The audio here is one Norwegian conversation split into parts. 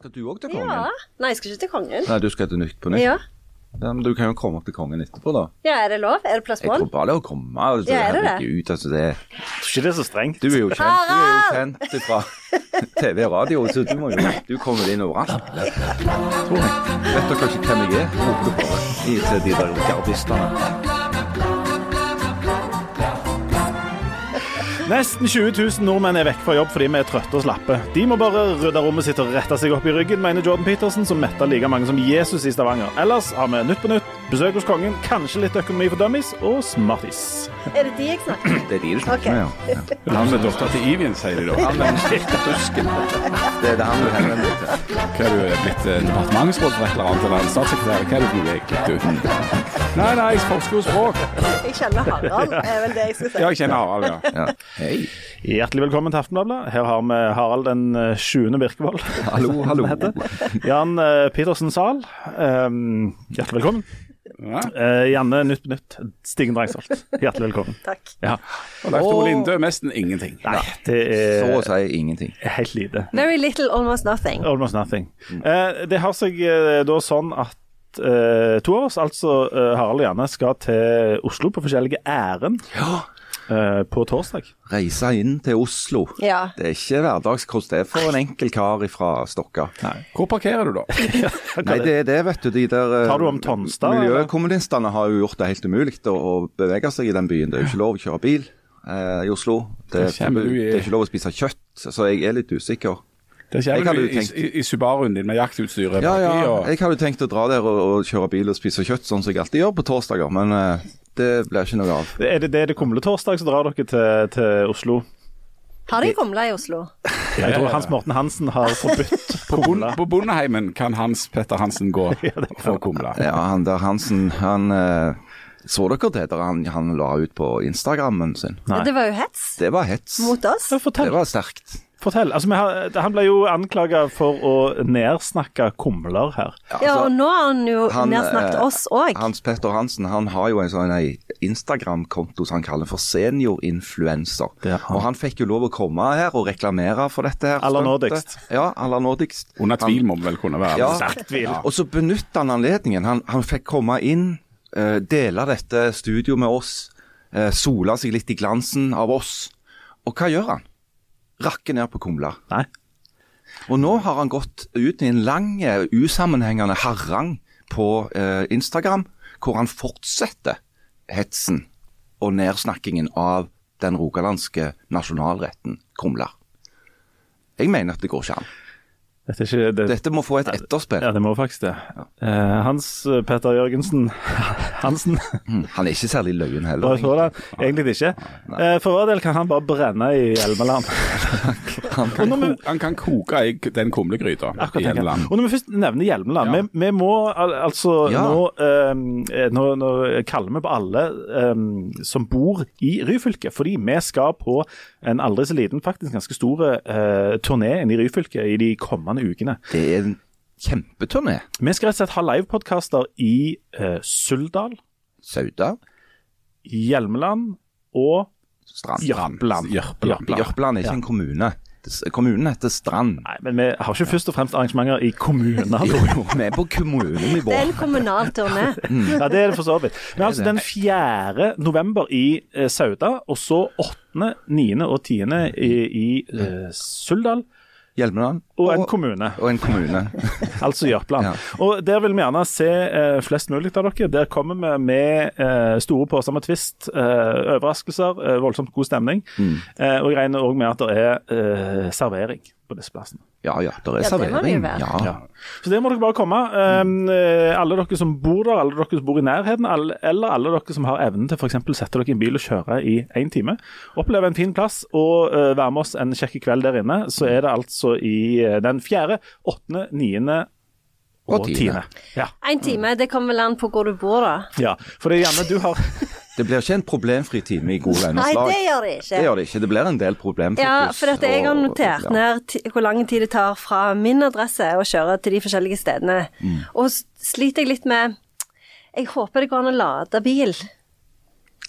Skal du òg til kongen? Ja. Nei, jeg skal ikke til kongen. Nei, du skal til Nytt på Nytt? Ja. Ja, men du kan jo komme opp til kongen etterpå, da. ja, er det lov? Er det plass på Jeg tror bare det er å komme. Altså, Ja, er det det? Ut, altså, det Jeg tror ikke det er så strengt. Du er jo kjent, du er jo kjent fra TV og radio, så du må jo Du kommer inn overalt. Tror jeg. Vet dere ikke hvem jeg er? Håper du bare i til de der gardistene. Nesten 20 000 nordmenn er vekk fra jobb fordi vi er trøtte og slappe. De må bare rydde rommet sitt og rette seg opp i ryggen, mener Jordan Peterson, som metta like mange som Jesus i Stavanger. Ellers har vi Nytt på Nytt, besøk hos kongen, kanskje litt økonomi for dummies og Smarties. Er det de jeg snakker med? Det er de du snakker okay. med, ja. ja. Han med dattera til Ivin, sier de da. Han er dusken. Det er det han du henvender deg til. Hva er du blitt eh, departementsråd for et eller annet, eller en statssekretær? Hva er det du egentlig? Du? Nei, nei, jeg forsker jo språk. Jeg kjenner Harald, er vel det jeg skal si. Ja, jeg kjenner Harald, ja. Ja. Hei. Hjertelig velkommen til Aftenbladet. Her har vi Harald den sjuende Birkevold. Hallo, hallo. Jan eh, Petersen Zahl. Um, hjertelig velkommen. ja. Uh, Janne Nytt på Nytt. Stigen Drangsholt. Hjertelig velkommen. Takk. Ja. Og Leif Tore Linde, nesten ingenting. Nei, det Så å er si ingenting. helt lite. Very little, almost nothing. Almost nothing. Uh, det har seg uh, da sånn at eh, to av oss, altså eh, Harald og Janne, skal til Oslo på forskjellige ærend Ja. Eh, på torsdag. Reise inn til Oslo. Ja. Det er ikke hverdagskost, det er for en enkel kar fra Stokka. Hvor parkerer du da? Nei, det er det, vet du. De der eh, Tar du om Tonstad? Miljøkommunistene har jo gjort det helt umulig å, å bevege seg i den byen. Det er jo ikke lov å kjøre bil eh, i Oslo. Det, du i- det er ikke lov å spise kjøtt, så jeg er litt usikker. Det skjer vel i, i, i Subaruen din med jaktutstyret Ja, ja, og jeg hadde tenkt å dra der og, og kjøre bil og spise kjøtt, sånn som jeg alltid gjør på torsdager, men uh, det blir ikke noe av. Er det det det kumletorsdag, så drar dere til, til Oslo? Har de kumle i Oslo? Jeg tror Hans Morten Hansen har forbudt på, kumle. på Bondeheimen kan Hans Petter Hansen gå for kumle. Ja, han der Hansen, han eh, Så dere det der han, han la ut på Instagrammen sin? Nei. Det var jo hets Det var hets. mot oss. Det var sterkt. Fortell. Altså, vi har, han ble jo anklaga for å nedsnakke kumler her. Ja, og nå har han jo han, nedsnakket eh, oss òg. Hans Petter Hansen han har jo en sånn Instagram-konto som han kaller for seniorinfluenser. Det. Og han fikk jo lov å komme her og reklamere for dette her. Aller nådigst. Ja, aller nådigst. Under tvil Han- må vi vel kunne være. Ja. Sterk tvil. Og så benytta han anledningen. Han, han fikk komme inn, uh, dele dette studioet med oss, uh, sola seg litt i glansen av oss. Og hva gjør han? Rakker ned på kumler. Nei. Og nå har han gått ut i en lang, eh, usammenhengende harang på eh, Instagram, hvor han fortsetter hetsen og nedsnakkingen av den rogalandske nasjonalretten kumler. Jeg mener at det går ikke an. Dette ikke det, Dette må få et etterspill. Ja, det må faktisk det. Eh, Hans Petter Jørgensen Hansen Mm, Han er ikke særlig løyen Bare heller. det. Egentlig ikke. Eh, For vår del kan han bare brenne i Hjelmeland. Han kan vi, han kan koke i den kumlegryta i Hjelmeland. Og når vi først nevner Hjelmeland, Ja. vi, vi må al altså Ja. nå, eh, nå, nå kaller vi på alle eh, som bor i Ryfylke, fordi vi skal på en aldri så liten, faktisk ganske stor eh, turné inne i Ryfylke i de kommende ukene. Det er en kjempeturné. Vi skal rett og slett ha livepodkaster i eh, Suldal, Sauda, Hjelmeland og Strand. Jørpeland. Jørpeland. Jørpeland er ikke Ja. en kommune. Det- Kommunen heter Strand. Nei, men vi har ikke først og fremst arrangementer i kommunen. Jo, jo, vi er på kommunenivå. Det er en kommunal turné. Ja, det er det for så vidt. Men altså den 4. november i eh, Sauda, og så 8., 9. og 10. i, i eh, Suldal, Hjelmeland. og en kommune, Og en kommune. altså Jørpeland. Ja. Og der vil vi gjerne se eh, flest mulig av dere. Der kommer vi med eh, store poser med Twist, eh, overraskelser, eh, voldsomt god stemning. Mm. Eh, og jeg regner òg med at det er eh, servering på disse plassene. Ja ja, det er Ja, servering. det. Ja. Ja. Så der må dere bare komme. Um, eh, alle dere som bor der, alle dere som bor i nærheten, alle, eller alle dere som har evnen til f.eks. sette dere i en bil og kjøre i én time. Oppleve en fin plass og uh, være med oss en kjekk kveld der inne. Så er det altså i uh, den fjerde, åttende, niende og Og tiende. Én Ja. En time, det kommer vel an på hvor du bor, da. ja. For det er gjerne du har Det blir ikke en problemfri time i gode venners Nei, det gjør det ikke. Det gjør det ikke. Det blir en del problemfokus. Ja, for dette, jeg har og- notert ja. ned hvor lang tid det tar fra min adresse å kjøre til de forskjellige stedene. Mm. Og sliter jeg litt med Jeg håper det går an å lade bil.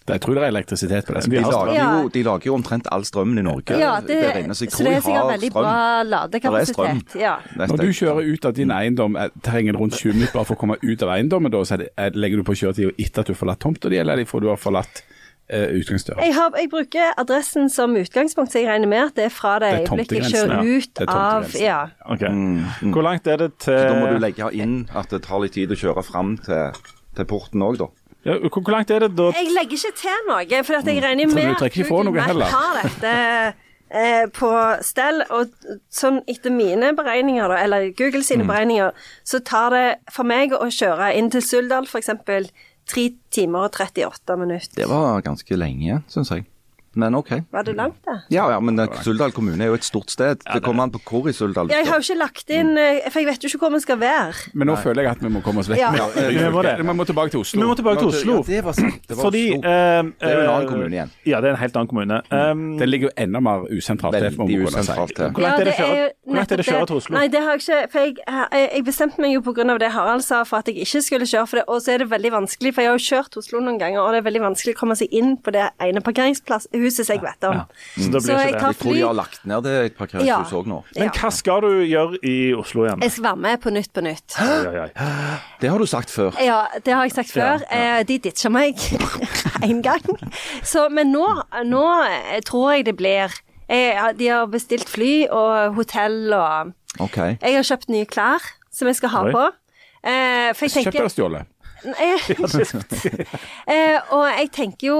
Jeg tror det er elektrisitet på det. De lager, jo, de lager jo omtrent all strømmen i Norge Ja, det, der inne, så jeg så det er sikkert veldig strøm. bra er ladekapasitet. Ja. Når du kjører ut av din eiendom, eh, trenger det rundt 20 minutter bare for å komme ut av eiendommen, da, så er det, er, legger du på kjøretida etter at du har forlatt tomta di, eller er fra du har forlatt eh, utgangsdøra? Jeg, har, jeg bruker adressen som utgangspunkt, så jeg regner med at det er fra det, Det er øyeblikket jeg kjører ja. ut av. Ja. Ok. Hvor langt er det til Så da må du legge inn at det tar litt tid å kjøre fram til, til porten òg, da. Ja, hvor, langt er det da Jeg legger ikke til noe, for at jeg regner For med at Google. Maps har dette eh, på stell. Og sånn etter mine beregninger, da, eller Google Mm. sine beregninger, så tar det for meg å kjøre inn til Suldal f.eks. 3 timer og 38 minutter. Det var ganske lenge, syns jeg. Men OK. Var det langt, da? Ja, ja, men Suldal kommune er jo et stort sted. Det kommer an på hvor i Suldal Ja, Jeg har jo ikke lagt inn eh, For jeg vet jo ikke hvor vi skal være. Men nå føler jeg at vi må komme oss vekk. Ja. Ja, vi må det. Vi må tilbake til Oslo. Vi må tilbake til Oslo. Ja, det var sant. Det var Fordi Oslo. eh, Det er jo en annen eh, kommune igjen. Ja, det er en helt annen kommune. Um, Den ligger jo enda mer usentralt til. Veldig usentralt til. Hvor langt er det å kjøre- jo hvor langt er det å nettopp kjøre til Oslo? Nei, det har jeg ikke For jeg, jeg, jeg bestemte meg jo på grunn av det Harald sa, for at jeg ikke skulle kjøre for det. Og så er det veldig vanskelig, for jeg har jo kjørt Oslo noen ganger, og det er veldig vanskelig å komme seg inn på det ene parkeringshuset som jeg vet om. Ja. Så blir Så ikke jeg det. tar Jeg tror de har lagt ned det et par Ja. òg nå. Men hva skal du gjøre i Oslo igjen? Jeg skal være med på Nytt på Nytt. Det har du sagt før. Ja, det har jeg sagt Ja, før. Eh, De ditcha meg én gang. Så, men nå, nå tror jeg det blir jeg, De har bestilt fly og hotell og okay. Jeg har kjøpt nye klær som jeg skal ha Oi. på. Eh, for jeg Kjøpt tenker eller stjålet? Eh, eh, og jeg tenker jo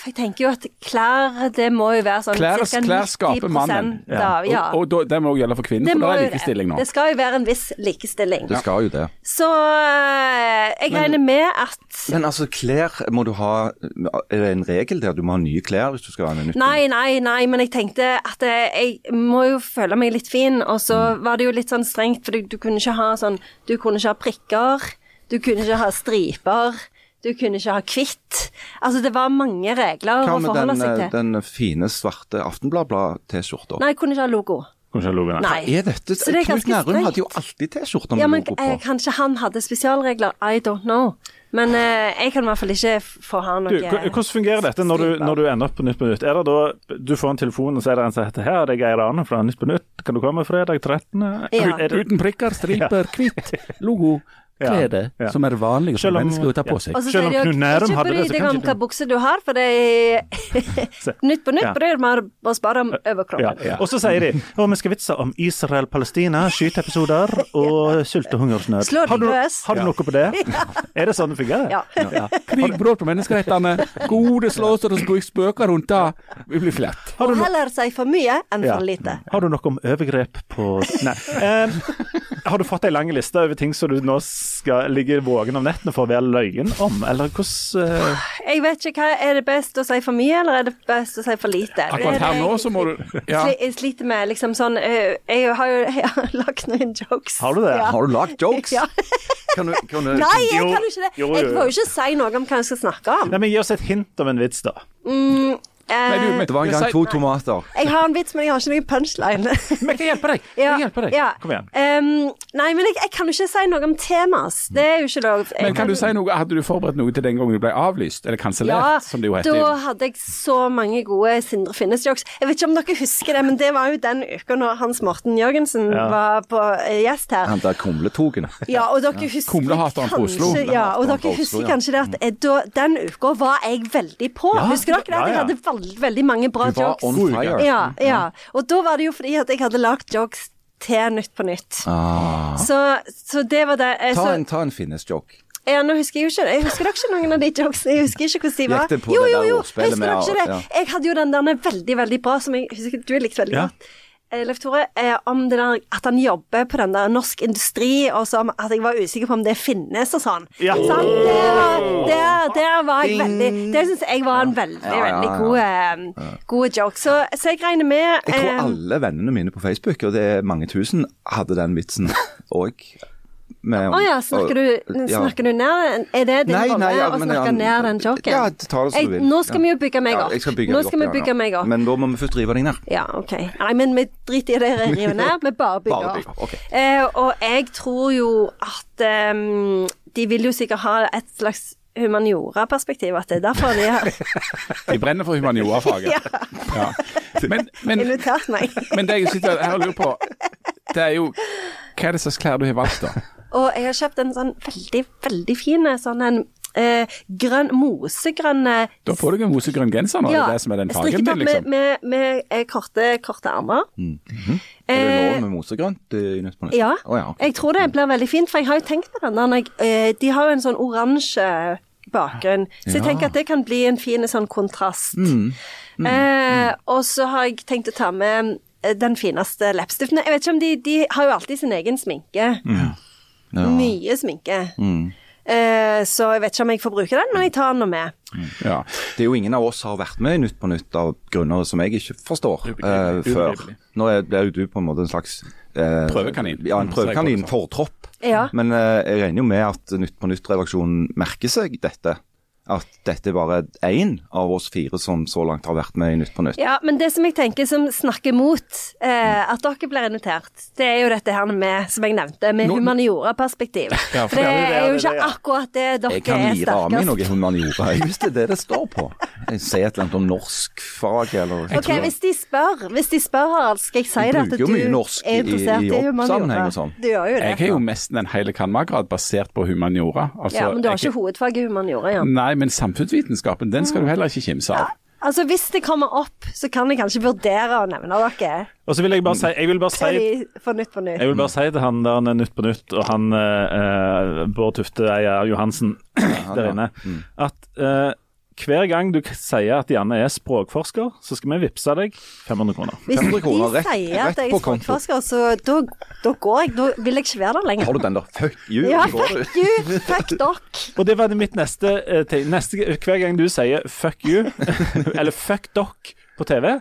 for jeg tenker jo at klær, det må jo være sånn Klær, cirka klær skaper 90% mannen. Av, ja. Og, og det må også gjelde for kvinnen, det, for det er likestilling nå. det skal jo være en viss likestilling. Det skal jo det. Så eh, jeg regner med at Men altså, klær må du ha Er det en regel der du må ha nye klær hvis du skal være med nytt? Nei, nei, nei, men jeg tenkte at eh, jeg må jo føle meg litt fin, og så Mm. var det jo litt sånn strengt, for du, du kunne ikke ha sånn Du kunne ikke ha prikker, du kunne ikke ha striper, du kunne ikke ha kvitt. Altså, det var mange regler å forholde den, seg Hva med den fine, svarte Aftenblad-T-skjorta? Nei, jeg kunne ikke ha logo. Kunne ikke ha logo, Nei. Er dette Så det er Knut Nærum hadde jo alltid T-skjorter med Ja, men logo på. eh, kanskje han hadde spesialregler, I don't know. Men eh, jeg kan i hvert fall ikke få ha noe Du, hvordan fungerer dette når du, når du ender opp på Nytt på Nytt? Er det da du får en telefon og så er det en som heter her, det er Geir Arne fra Nytt på Nytt, kan du komme fredag 13.? Ja. Uten prikker, striper, hvitt, logo, Ja, klede, ja. som er vanlige for mennesker å ta på seg. Og så Selv om sier de Nærum ikke hadde bry det, så deg om du- hva bukse du har, for det er Nytt på nytt Ja. bryr meg bare spare om ja. overkroppen. Og så sier de å, vi skal vitse om Israel-Palestina, skyteepisoder og sult- og hungersnød. Har du, har du noe på det? Er det sånn det fungerer? Ja. Krig, brudd på menneskerettene, gode slåsser og spøk- spøker rundt det. Vi blir flett. Og no heller si for mye enn for lite. har du noe om overgrep på Nei. Um, har du fått ei lang liste over ting som du nå skal ligge våken om nettene for å være løyen om, eller hvordan uh... Jeg vet ikke hva, Er det best å si for mye, eller er det best å si for lite? Akkurat er her nå så må du ja. Jeg sliter med liksom sånn øh, Jeg har jo jeg har lagt noen jokes. Har du det? Ja. Har du lagt jokes? Ja. Kan du, kan du, Nei, jeg kan jo ikke det. Jeg får jo ikke si noe om hva jeg skal snakke om. Nei, men Gi oss et hint om en vits, da. Mm, Nei, du, eh, men- Det var en gang to tomater. jeg har en vits, men jeg har ikke noen punchline. Men jeg kan hjelpe deg. Jeg kan hjelpe deg. ja. Kom igjen. Um, nei, men jeg, jeg kan jo ikke si noe om temas. Det er jo ikke lov. Jeg Men kan du si noe, hadde du forberedt noe til den gangen du ble avlyst, eller kansellert, Ja, som det jo heter? da hadde jeg så mange gode Sindre Finnes-jokes. Jeg vet ikke om dere husker det, men det var jo den uka når Hans Morten Jørgensen Ja. var på eh, gjest her. Han der kumletogen. Ja, og dere husker Kumlehateren på Oslo. ja, og dere Oslo, husker ja. kanskje det at eh, da, den uka var jeg veldig på. Ja, husker dere det? jeg hadde veld, veldig mange bra Du var jokes. on fire. Ja, ja. Og da var det jo fordi at jeg hadde lagd jokes til Nytt på Nytt. Ah. Så, så det var det. eh, Ta en, ta en finnes-joke. ja, nå husker jeg jo ikke det. Jeg husker dere ikke noen av de jokesene. Jeg husker ikke hvordan de var. Gikk det på jo, jo, jo. Husker med- dere ikke det? Jeg hadde jo den der veldig, veldig bra, som jeg husker du likte veldig Ja. godt. Leif Tore, eh, om det der at han jobber på den der Norsk Industri, og så at jeg var usikker på om det finnes og sånn. Ja. Sant? Der, var- der, der var jeg veldig Det syns jeg var en veldig, Ja, ja, ja. veldig god, eh, god joke. Så, så jeg regner med Jeg tror eh, alle vennene mine på Facebook, og det er mange tusen, hadde den vitsen òg. Å ja, snakker du, snakker du ned Er det din rolle ja, å snakke ned den joken? Ja, ta det som du vil. Nå skal vi jo bygge meg opp. bygge Nå skal vi bygge meg opp. Men da må vi først rive deg ned. Ja, OK. Nei, men vi driter i det rive ned. Vi bare bygger Bare bygger opp. Okay. Eh, og jeg tror jo at um, de vil jo sikkert ha et slags humaniora-perspektiv, at det er derfor de har De brenner for humaniora-faget. Ja. Ja. Men, men, invitert meg. men det jeg sitter her og lurer på, det er jo Hva er det slags klær du har valgt, da? Og jeg har kjøpt en sånn veldig, veldig fin sånn en eh, grønn, mosegrønn eh, Da får du en mosegrønn genser nå, det er det som er den fargen din, liksom. med, med, med eh, korte, korte armer. Er det Eh, lov med mosegrønt i Nytt? Ja. oh, ja. Jeg tror det blir veldig fint, for jeg har jo tenkt på den når jeg, eh, De har jo en sånn oransje bakgrunn, så jeg Ja. tenker at det kan bli en fin sånn kontrast. Mm. Eh, og så har jeg tenkt å ta med eh, den fineste leppestiften. Jeg vet ikke om de, de har jo alltid sin egen sminke. Ja. Mye sminke. Mm. Eh, så jeg vet ikke om jeg får bruke den, men jeg tar den nå med. Ja. Det er jo ingen av oss har vært med i Nytt på Nytt av grunner som jeg ikke forstår uh, før. Nå er jo du på en måte en slags uh, Prøvekanin. Ja, en prøvekanin, for tropp. fortropp. Ja. Men uh, jeg regner jo med at Nytt på Nytt-redaksjonen merker seg dette. At dette er bare én av oss fire som så langt har vært med i Nytt på Nytt. Ja, men det som jeg tenker som snakker mot eh, at dere blir invitert, det er jo dette her med, som jeg nevnte, med Nå- humaniora-perspektiv. Ja, for det det er er jo er ikke det, ja. akkurat det dere er sterkest. Jeg kan er lire av meg noe humaniora, hvis det er det det står på. Jeg sier et eller annet om norskfag eller Ok, hvis de spør, hvis de spør Harald, skal jeg si De det at du er i- interessert i i, humaniora? og sånn. Du gjør jo det. Jeg har jo nesten en hel cand.mag.-grad basert på humaniora. Altså, ja, men du har jeg- ikke hovedfag i humaniora, Ja. Nei, men samfunnsvitenskapen, den skal du heller ikke kimse av. Altså, hvis det kommer opp, så kan jeg kanskje vurdere å nevne dere. Og så vil jeg bare si, jeg vil bare si de Nytt på Nytt. Jeg vil bare si til han der han er Nytt på Nytt og han eh, Bård Tufte Eier Johansen der inne, at eh, hver gang du sier at Janne er språkforsker, så skal vi vippse deg 500 kroner. Hvis 500 kroner de rett- sier rett at jeg er konto. språkforsker, så da, da går jeg. Da vil jeg ikke være der lenger. Har du den der fuck you? Ja, fuck you, fuck dock. Og det var det mitt neste eh, ting. Hver gang du sier 'fuck you' eller 'fuck dock på TV,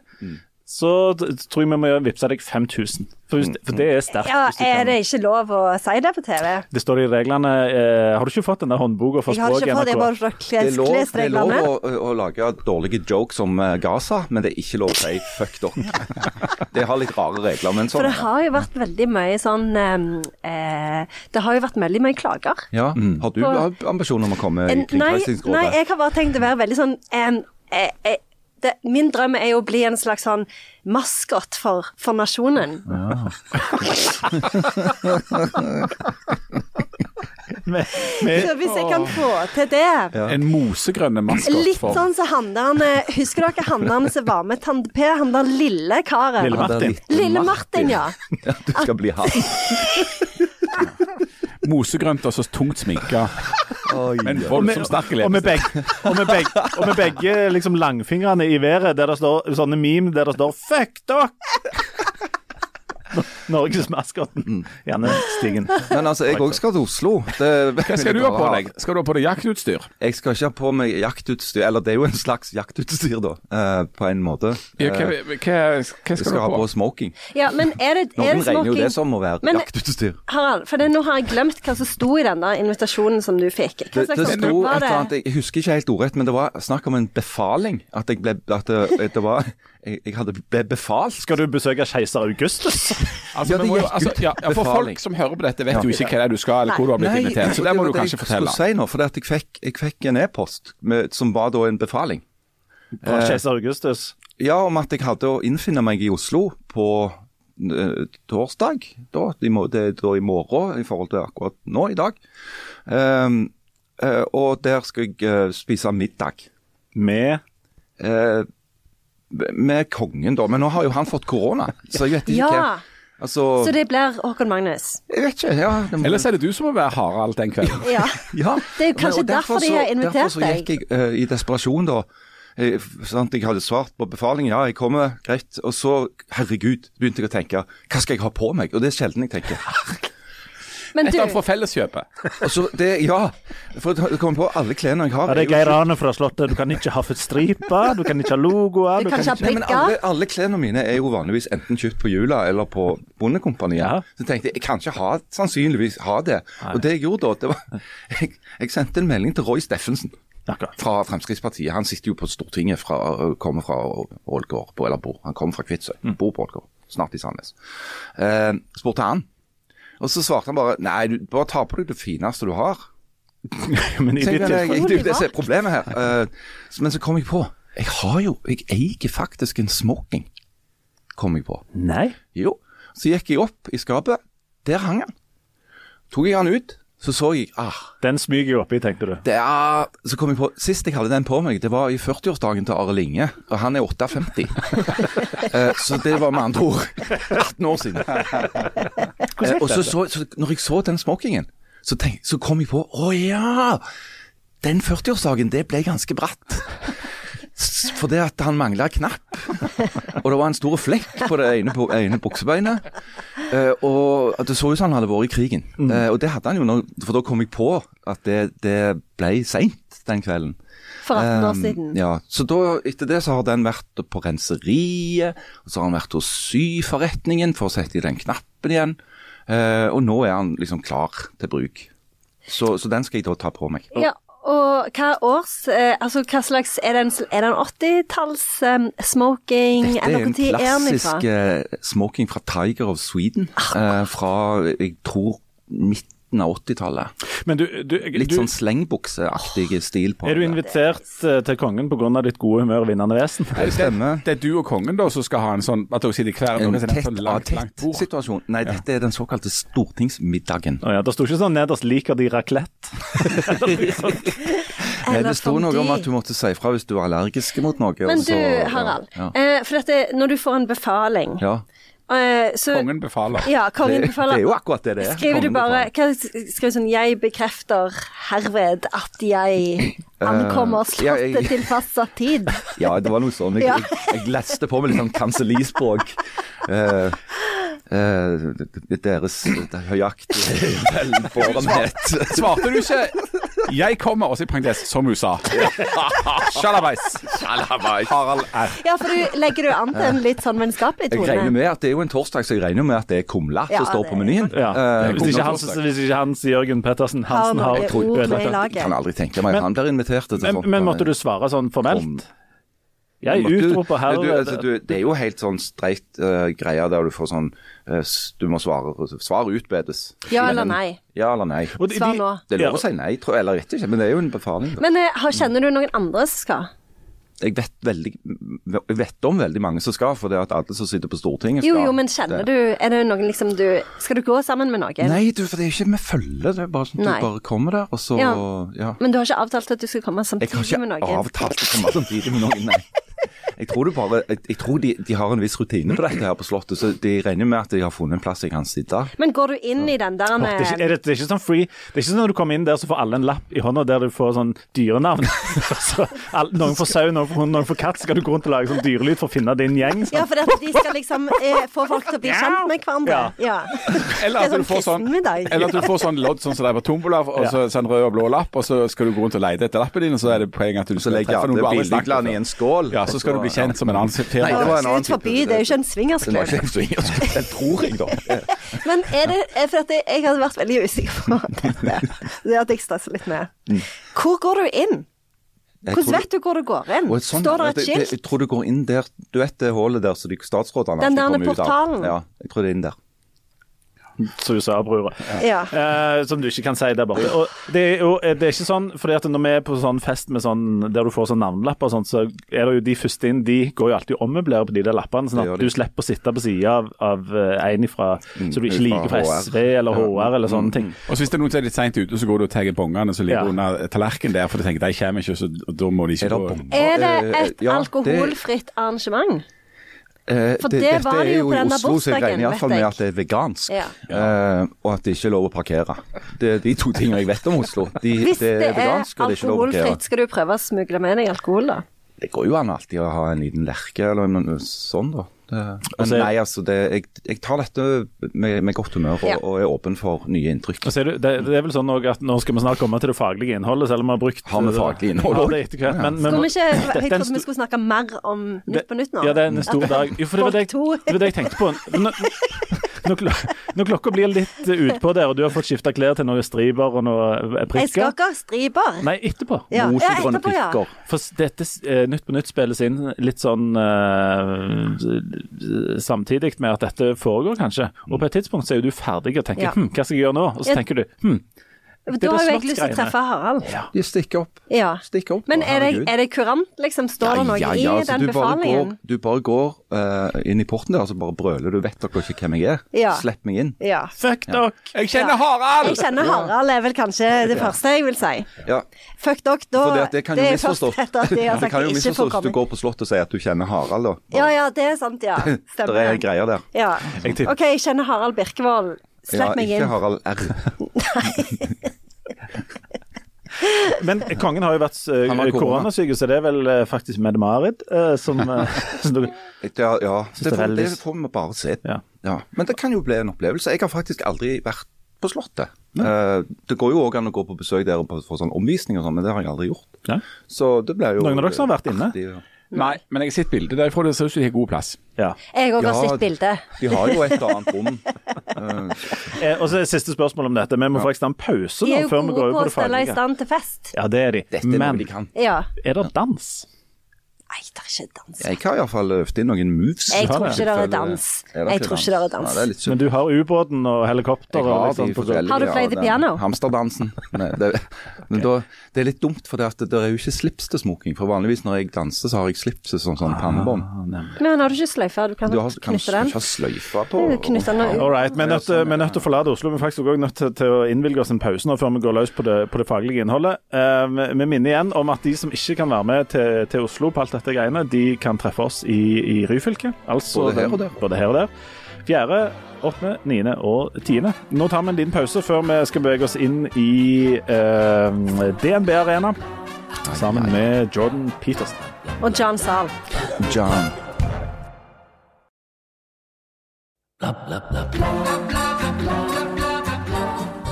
så tror jeg vi må vippse deg 5000. For, for det er sterkt. Ja, er det ikke lov å si det på TV? Det står i reglene eh, Har du ikke fått den der håndboka for Jeg har språk i ikke fått det, NRK? bare Det er lov, det er lov å, å lage dårlige jokes om eh, Gaza, men det er ikke lov å si 'fuck dere'. Det har litt rare regler, men For sånn det har jo vært veldig mye sånn ehm, eh, Det har jo vært veldig mye klager. ja. Har du ambisjoner om å komme i En, nei, nei, jeg har bare tenkt å være veldig sånn em, eh, eh, det, Min drøm er jo å bli en slags sånn maskot for, for nasjonen. Med, med, Så hvis jeg kan få til det En mosegrønne maskot Litt for sånn som han der eh, Husker dere han der som var med Tande P? Han der lille karen. Lille Ja, Martin. Lille Martin, ja. Ja, du skal bli han. mosegrønt og så tungt sminka. Men folk med, snakker sterk og med, begge, og med begge, og med begge liksom langfingrene i været, der det står sånne meme der det står 'fuck dere'. Norgesmaskoten. Gjerne Stigen. Men altså, jeg òg skal til Oslo. Det, Hva skal du ha på deg? Skal du ha på deg jaktutstyr? Jeg skal ikke ha på meg jaktutstyr, eller det er jo en slags jaktutstyr, da, eh, på en måte. Ja, hva, Eh, hva, hva jeg skal skal du ha ha på på? smoking. ja men er det, er Noen det regner jo det som å være Men- jaktutstyr. Harald, for det, nå har jeg glemt hva som sto i den der invitasjonen som du fikk. Hva Det, det sto et eller annet, jeg husker ikke helt ordrett, men det var snakk om en befaling. At jeg ble at det, det var jeg, jeg hadde be befalt. Skal du besøke keiser Augustus? Altså, Ja, det jo, gikk altså, ut ja, ja, for befaling. folk som hører på dette, vet jo ikke hva det er du skal, eller hvor du har blitt invitert. Så det må du kanskje jeg fortelle. skulle si nå, for at jeg fikk, jeg fikk en e-post som var da en befaling. Fra Eh, keiser Augustus? Ja, om at jeg hadde å innfinne meg i Oslo på eh, torsdag. Da, i, er da i morgen i forhold til akkurat nå, i dag. Um, uh, og der skal jeg uh, spise middag. Med Eh, med kongen, da. Men nå har jo han fått korona, så jeg vet ikke Ja, Altså, så det blir Håkon Magnus. jeg vet ikke. Ja, må- Ellers er det du som må være Harald den kvelden. Ja. Ja, Det er kanskje Men, derfor de har invitert deg. Derfor så gikk jeg uh, i desperasjon da. Jeg, sant? Jeg hadde svart på befalingen, ja, jeg kommer, greit. Og så, herregud, begynte jeg å tenke, hva skal jeg ha på meg? Og det er sjelden jeg tenker. Men Et du, eller annet fra Felleskjøpet. Og så, det, ja, for å kommer på alle klærne jeg har. ja, det er Geir Arne fra Slottet. Du kan ikke ha striper, du kan ikke ha logoer. Du kan ikke ha Nei, men alle, alle klærne mine er jo vanligvis enten kjøpt på Jula eller på Bondekompaniet. Ja. Så tenkte jeg jeg kan ikke ha, sannsynligvis ha det. Og det jeg gjorde da, det var Jeg, jeg sendte en melding til Roy Steffensen Akkurat. fra Fremskrittspartiet. Han sitter jo på Stortinget, fra, kommer fra Ålgård, eller bor. Han kommer fra Kvitsøy, bor på Ålgård, snart i Sandnes. Eh, spurte han. Og så svarte han bare nei, du bare ta på deg det fineste du har. Men i ditt tilfelle det er det som er problemet her. Uh, men så kom jeg på Jeg har jo Jeg eier faktisk en smoking. Kom jeg på. Nei. Jo. Så gikk jeg opp i skapet. Der hang han. Tok jeg han ut, så så jeg ah, Den smyger jeg oppi, tenkte du. det er, Så kom jeg på Sist jeg hadde den på meg, det var i 40-årsdagen til Are Linge. Og han er 58. uh, så det var med andre ord 18 år siden. Eh, og så, så, så når jeg så den smokingen, så, tenk, så kom jeg på Å ja! Den 40-årsdagen, det ble ganske bratt. Fordi at han mangla knapp. Og det var en stor flekk på det ene, på, ene buksebeinet. Eh, og det så ut som han hadde vært i krigen. Eh, og det hadde han jo, når, for da kom jeg på at det, det ble seint den kvelden. For 18 år Um, siden. Ja, så da, etter det så har den vært på renseriet, og så har han vært hos syforretningen for å sette i den knappen igjen. Eh, og nå er han liksom klar til bruk. Så, så den skal jeg da ta på meg. Ja, og hva års eh, Altså, hva slags Er det en, en 80-talls um, smoking? Dette er en klassisk er eh, smoking fra Tiger of Sweden. eh, fra, jeg tror, midten av 80-tallet. Men du, du, Litt du sånn slengbukseaktig stil på Er du invitert det. til kongen pga. ditt gode humør og vinnende vesen? Det stemmer. Det er du og kongen da som skal ha en sånn At dere sitter hver En tett sånn langt, langt tett bord. situasjon. Nei, dette er den såkalte stortingsmiddagen. Å ja, Det sto ikke sånn nederst 'liker de raclette'? Nei, Eller det sto noe om at du måtte si fra hvis du var allergisk mot noe. Men du, så- Harald. Ja. Eh, for dette, når du får en befaling ja. Eh, så, Kongen befaler. Ja, kongen Det, befaler. det er jo akkurat det det er. Skriver du bare hva, Skriver sånn 'Jeg bekrefter herved at jeg ankommer Eh, ja, til fastsatt tid'. Ja, det var noe sånn. Jeg, Ja. jeg, jeg leste på med litt sånn kansellispråk. Uh, deres høyaktige velbårenhet. Svarte du ikke 'Jeg kommer', også i parentes, som USA. Sjalabais. Harald R. Ja, for du legger du an til en litt sånn vennskapelig Jeg regner med at det er jo en torsdag, så jeg regner med at det er kumle Ja, som står det- på menyen. Ja. Eh, Hvis ikke, Hans, hvis ikke Hans Jørgen Pettersen Har Hansen har noe ord med i ødelagt laget. Jeg kan aldri tenke meg at han blir invitert til men, sånt. men måtte du svare sånn formelt? Jeg Måtte du- utroper her du, altså, du, Det er jo helt sånn streit uh, greie der du får sånn eh, Du må svare Svar utbedes. Ja eller nei? Ja eller nei. De- Svar nå. Det er lov å si nei, tror jeg, eller vet ikke, men det er jo en befaling. Da. Men eh, kjenner du noen andre som skal? Jeg vet, veldig, jeg vet om veldig mange som skal, for det at alle som sitter på Stortinget skal Jo, jo, men kjenner det. du Er det noen liksom du Skal du gå sammen med noen? Nei, du, for det er ikke med følge. Det er bare sånn at du bare kommer der, og så Ja. ja. Men du har ikke avtalt at du skal komme samtidig med noen? Jeg har ikke avtalt å komme samtidig med noen, nei. Jeg tror, bare, jeg, jeg tror de, de har en viss rutine på dette her på Slottet, så de regner med at de har funnet en plass jeg kan sitte. Men går du inn i den der Åh, det, er ikke, er det, det er ikke sånn free Det er ikke sånn når du kommer inn der så får alle en lapp i hånda der du får sånn dyrenavn. så, all, noen får sau, noen får hund, noen får katt. Så skal du gå rundt og lage sånn dyrelyd for å finne din gjeng. Ja, Sånn. for at de skal liksom eh, få folk til å bli kjent med hverandre. Ja. Eller at er du sånn får sånn. Eller at du får sånn lodd sånn som det er på tombola, og så sånn rød og blå lapp, og så skal du gå rundt og lete etter lappen din, og så er det poeng at du skal treffe noen du aldri snakket med en så skal du bli kjent som en annen Nei, firma. det var en annen type. forbi, det er jo ikke en Det var swingersklubb. ikke en swingersklubb, det tror jeg, da. Men er det er for at jeg, jeg hadde vært veldig usikker på dette. Det at jeg stresser litt med. Hvor går du inn? Hvordan vet du hvor du går inn? Sånn, Står det et skilt? Jeg tror du går inn der Du vet det hullet der som de statsrådene Den der portalen? Ja, jeg tror det er inn der. Som du sa, bror. Ja. Eh, som du ikke kan si der borte. Og det er jo det er ikke sånn, fordi at når vi er på sånn fest med sånn, der du får sånn navnelapper og sånt, så er det jo de første inn, de går jo alltid og ommøblerer på de der lappene, sånn at du slipper å sitte på sida av, av eh, en ifra som du ikke liker fra SV eller Ja. HR eller sånne ting. Og så hvis det er noen som er litt seint ute, så går du og tar bongene som ligger Ja. under tallerkenen der, for du tenker de kommer ikke, så da må de ikke gå. Er det Eh, et alkoholfritt arrangement? Eh, For det var det jo på i denne Oslo, så jeg regner iallfall med at det er vegansk. Ja. Uh, og at det ikke er lov å parkere. Det er de to tingene jeg vet om Oslo. De, Hvis det er det er vegansk, og det er ikke lov å parkere. alkoholfritt, skal du prøve å smugle med deg alkohol, da? Det går jo an alltid å ha en liten lerke eller noe sånn, da. Det, men er- nei, altså, det, jeg, jeg tar dette med, med godt humør og, Ja. og er åpen for nye inntrykk. Er det, det, er vel sånn at Nå skal vi snart komme til det faglige innholdet, selv om vi har brukt Har vi faglig innhold Ja, etter hvert, men, men, vi ikke, jeg trodde vi skulle snakke mer om Nytt på Nytt nå. Ja, det er en stor dag. Jo, for det var det, jeg, det var det jeg tenkte på. Når, når, klok når klokka blir litt eh, utpå der, og du har fått skifta klær til noen striper og noen prikker Jeg skal ikke ha striper. Nei, etterpå. Ja, ja, Mosegrønne etterpå, ja. For dette eh, Nytt på Nytt spilles inn litt sånn eh, samtidig med at dette foregår, kanskje. Og på et tidspunkt så er jo du ferdig og tenker Ja. hm, hva skal jeg gjøre nå? Og så Ja. tenker du hm, Da har jo jeg lyst til å treffe Harald. De stikker opp. Ja. Stikker opp. Men er det, er det kurant, liksom? Står det noe ja, ja, i altså, den du bare befalingen? Går, du bare går uh, inn i porten der og så bare brøler du. Vet dere ikke hvem jeg er? Ja. Slipp meg inn. Ja. Fuck dere! Jeg kjenner Harald! Jeg kjenner Harald er vel kanskje det første jeg vil si. Ja, Fuck dere, da for det, det kan jo misforstås. Det kan jo får misforstås hvis du går på slottet og sier at du kjenner Harald. Da. Ja, ja, det er sant, ja. Det er greier der. Ja. Jeg OK, jeg kjenner Harald Birkevold. Slipp ja, meg ikke. Harald R. Men kongen har jo vært eh, koronasyk, så det er vel eh, faktisk Mette-Marit eh, som, som du, Ja, ja. Det, får, det får vi bare se. Ja. Ja. Men det kan jo bli en opplevelse. Jeg har faktisk aldri vært på Slottet. Eh, det går jo òg an å gå på besøk der og få sånn omvisning og sånn, men det har jeg aldri gjort. Ja. Så det blir jo Noen av dere som har vært inne? artig, ja. Nei, men jeg har sett bildet derfra. Det ser ut som de har god plass. ja. Jeg òg har Ja, sett bilde. De har jo et eller annet rom. Eh, og så er Siste spørsmål om dette. Vi må faktisk ta en pause De nå er jo før vi gode går på over å på det stelle i stand til fest. Ja, det er de. Dette er Men noe de kan. Ja. er det dans? Nei, det er ikke dans. Jeg har iallfall øvd inn noen moves. Jeg tror ikke det er dans. Jeg tror ikke det er dans. Det. Men du har ubåten og helikopter har sånn Har du ja, fløyte piano? Hamsterdansen. Nei, det, men da, det er litt dumt, for det, at det, det er jo ikke slips til smoking. For vanligvis når jeg danser, så har jeg slips som sånn, sånn pannebånd. Ah. Men har du ikke sløyfe? Du kan Du har, kan, knytte kan ikke ha sløyfe på. Knytte den All right, Vi er nødt til- nødt til å forlate Oslo. Vi er faktisk også nødt til, til å innvilge oss en pause nå før vi går løs på det, på det faglige innholdet. Eh, vi- minner igjen om at de som ikke kan være med til, til Oslo på alt dette greiene, de kan treffe oss i, i Ryfylke. Altså Både her og der. Både her og der. Fjerde, åttende, niende og tiende. Nå tar vi en liten pause før vi skal bevege oss inn i eh, DNB Arena sammen med Jordan Peterson. Og John Zahl. John.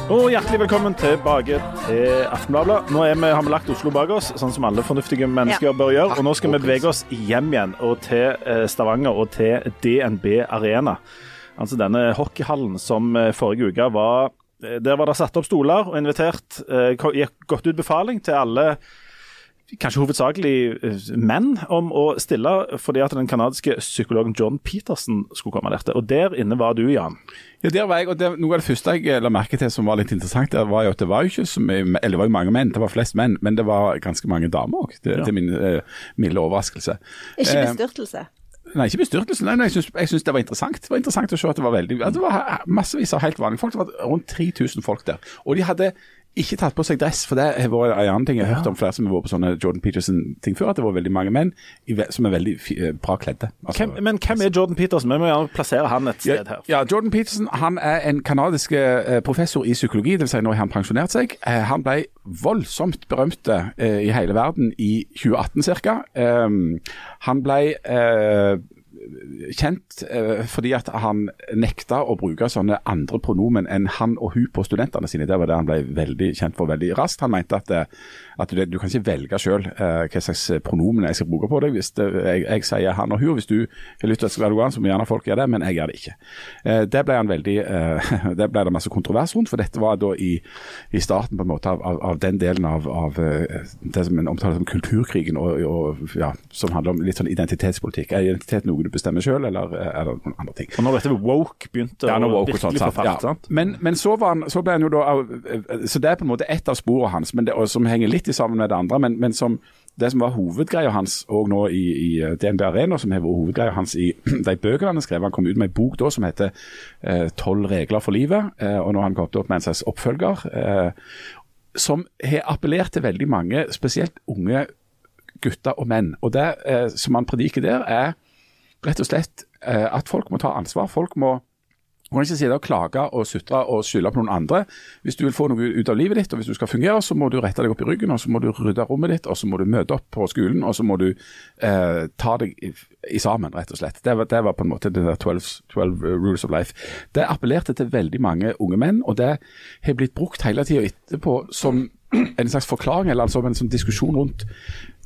Og hjertelig velkommen tilbake til Aftenbladet. Nå er vi, har vi lagt Oslo bak oss, sånn som alle fornuftige mennesker bør gjøre. Og nå skal vi bevege oss hjem igjen og til eh, Stavanger og til DNB Arena. Altså denne hockeyhallen som eh, forrige uke var eh, Der var det satt opp stoler og invitert gikk godt ut befaling til alle kanskje hovedsakelig eh, menn, om å stille fordi at den kanadiske psykologen John Peterson skulle komme der til. Og der inne var du, Jan. Ja, der var jeg, og det, Noe av det første jeg la merke til som var litt interessant, der var jo at det var jo ikke så mye, eller det var jo mange menn, det var flest menn, men det var ganske mange damer òg, til, til min uh, milde overraskelse. Ikke Eh, bestyrtelse. Nei, ikke bestyrtelse. Nei, nei, jeg syns det var interessant. Det var interessant å se at det var veldig, at det var massevis av helt vanlige folk. Det var rundt 3000 folk der. Og de hadde ikke tatt på seg dress, for det har vært en annen ting jeg har hørt om flere som har vært på sånne Jordan Peterson-ting før, at det var veldig mange menn som er veldig eh, bra kledde. Altså- Hvem, men hvem er Jordan Peterson? Vi må gjerne plassere han et sted her. Ja, Jordan Peterson han er en kanadisk eh, professor i psykologi, dvs. Si nå har han pensjonert seg. Eh, han ble voldsomt berømt eh, i hele verden i 2018 ca. han ble kjent eh, fordi at han nekta å bruke sånne andre pronomen enn han og hun på studentene sine. Det var det han ble veldig kjent for veldig raskt. Han mente at, eh, at du, du kan ikke velge selv uh, hva slags pronomen jeg skal bruke på deg. Hvis det, jeg, jeg sier han og hun, hvis du har lyst til at det skal være noe annet, så må gjerne folk gjøre det, men jeg gjør det ikke. Uh, det ble han veldig, uh, det ble det masse kontrovers rundt, for dette var da i, i starten på en måte av, av, av den delen av, av eh, det som en omtaler som kulturkrigen, og, og, ja, som handler om litt sånn identitetspolitikk. Er identitet noe du bestemmer selv, eller er det noen andre ting? Og når dette woke begynte Ja, woke sånt, virkelig få sant. Ja. sant? Men, men så, var han, så ble han jo da Så det er på en måte ett av sporene hans, men det, som henger litt i sammen med det andre. Men, men som det som var hovedgreia hans òg nå i, i DNB Arena, som har vært hovedgreia hans i de bøkene han skrev Han kom ut med en bok da som heter eh, 'Tolv regler for livet', eh, og nå har han kommet opp med en slags oppfølger. Eh, som har appellert til veldig mange, spesielt unge gutter og menn. Og det eh, som han prediker der, er rett og slett eh, at folk må ta ansvar. Folk må du kan ikke sitte og klage og sutre og skylde på noen andre. Hvis du vil få noe ut av livet ditt, og hvis du skal fungere, så må du rette deg opp i ryggen, og så må du rydde rommet ditt, og så må du møte opp på skolen, og så må du eh, ta deg i, i sammen, rett og slett. Det var, det var på en måte det der 12, 12 rules of life. Det appellerte til veldig mange unge menn, og det har blitt brukt hele tida etterpå som en slags forklaring, eller altså en sånn diskusjon rundt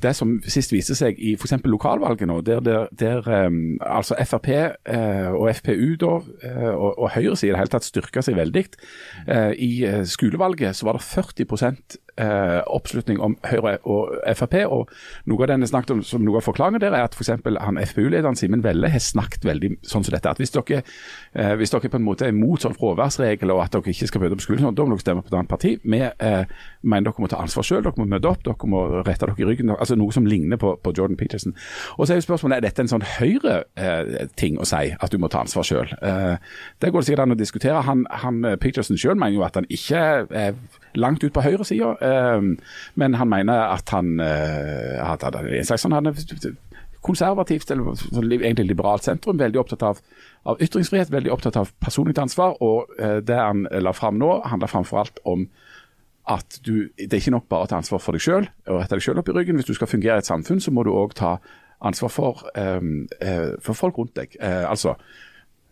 det som sist viste seg i f.eks. lokalvalget nå, der, der, der um, altså Frp uh, og FPU da, uh, og, og høyresiden i det hele tatt styrka seg veldig. Uh, I eh, skolevalget så var det 40 eh, oppslutning om Høyre og Frp. og Noe av den jeg snakket om som noe av forklaringen der er at f.eks. han FpU-lederen Simen Velle har snakket veldig sånn som dette. at Hvis dere, eh, hvis dere på en måte er imot sånn fraværsregel og at dere ikke skal møte på skolen, sånn, da må dere stemme på et annet parti. Vi eh, mener dere må ta ansvar selv, dere må møte opp, dere må rette dere i ryggen. altså Noe som ligner på, på Jordan Peterson. Og så er jo spørsmålet, er dette en sånn Høyre-ting å si, at du må ta ansvar selv? Eh, det går det sikkert an å diskutere. Han, han Peterson selv mener jo at han ikke er langt ut på høyresida, eh, men han mener at han eh, han er en slags sånn, han er konservativt eller sånn egentlig liberalt sentrum. Veldig opptatt av, av ytringsfrihet, veldig opptatt av personlig ansvar. Og eh, det han la fram nå, handler framfor alt om at du, det er ikke nok bare å ta ansvar for deg sjøl og rette deg sjøl opp i ryggen. Hvis du skal fungere i et samfunn, så må du òg ta ansvar for, um, for folk rundt deg. Uh, altså,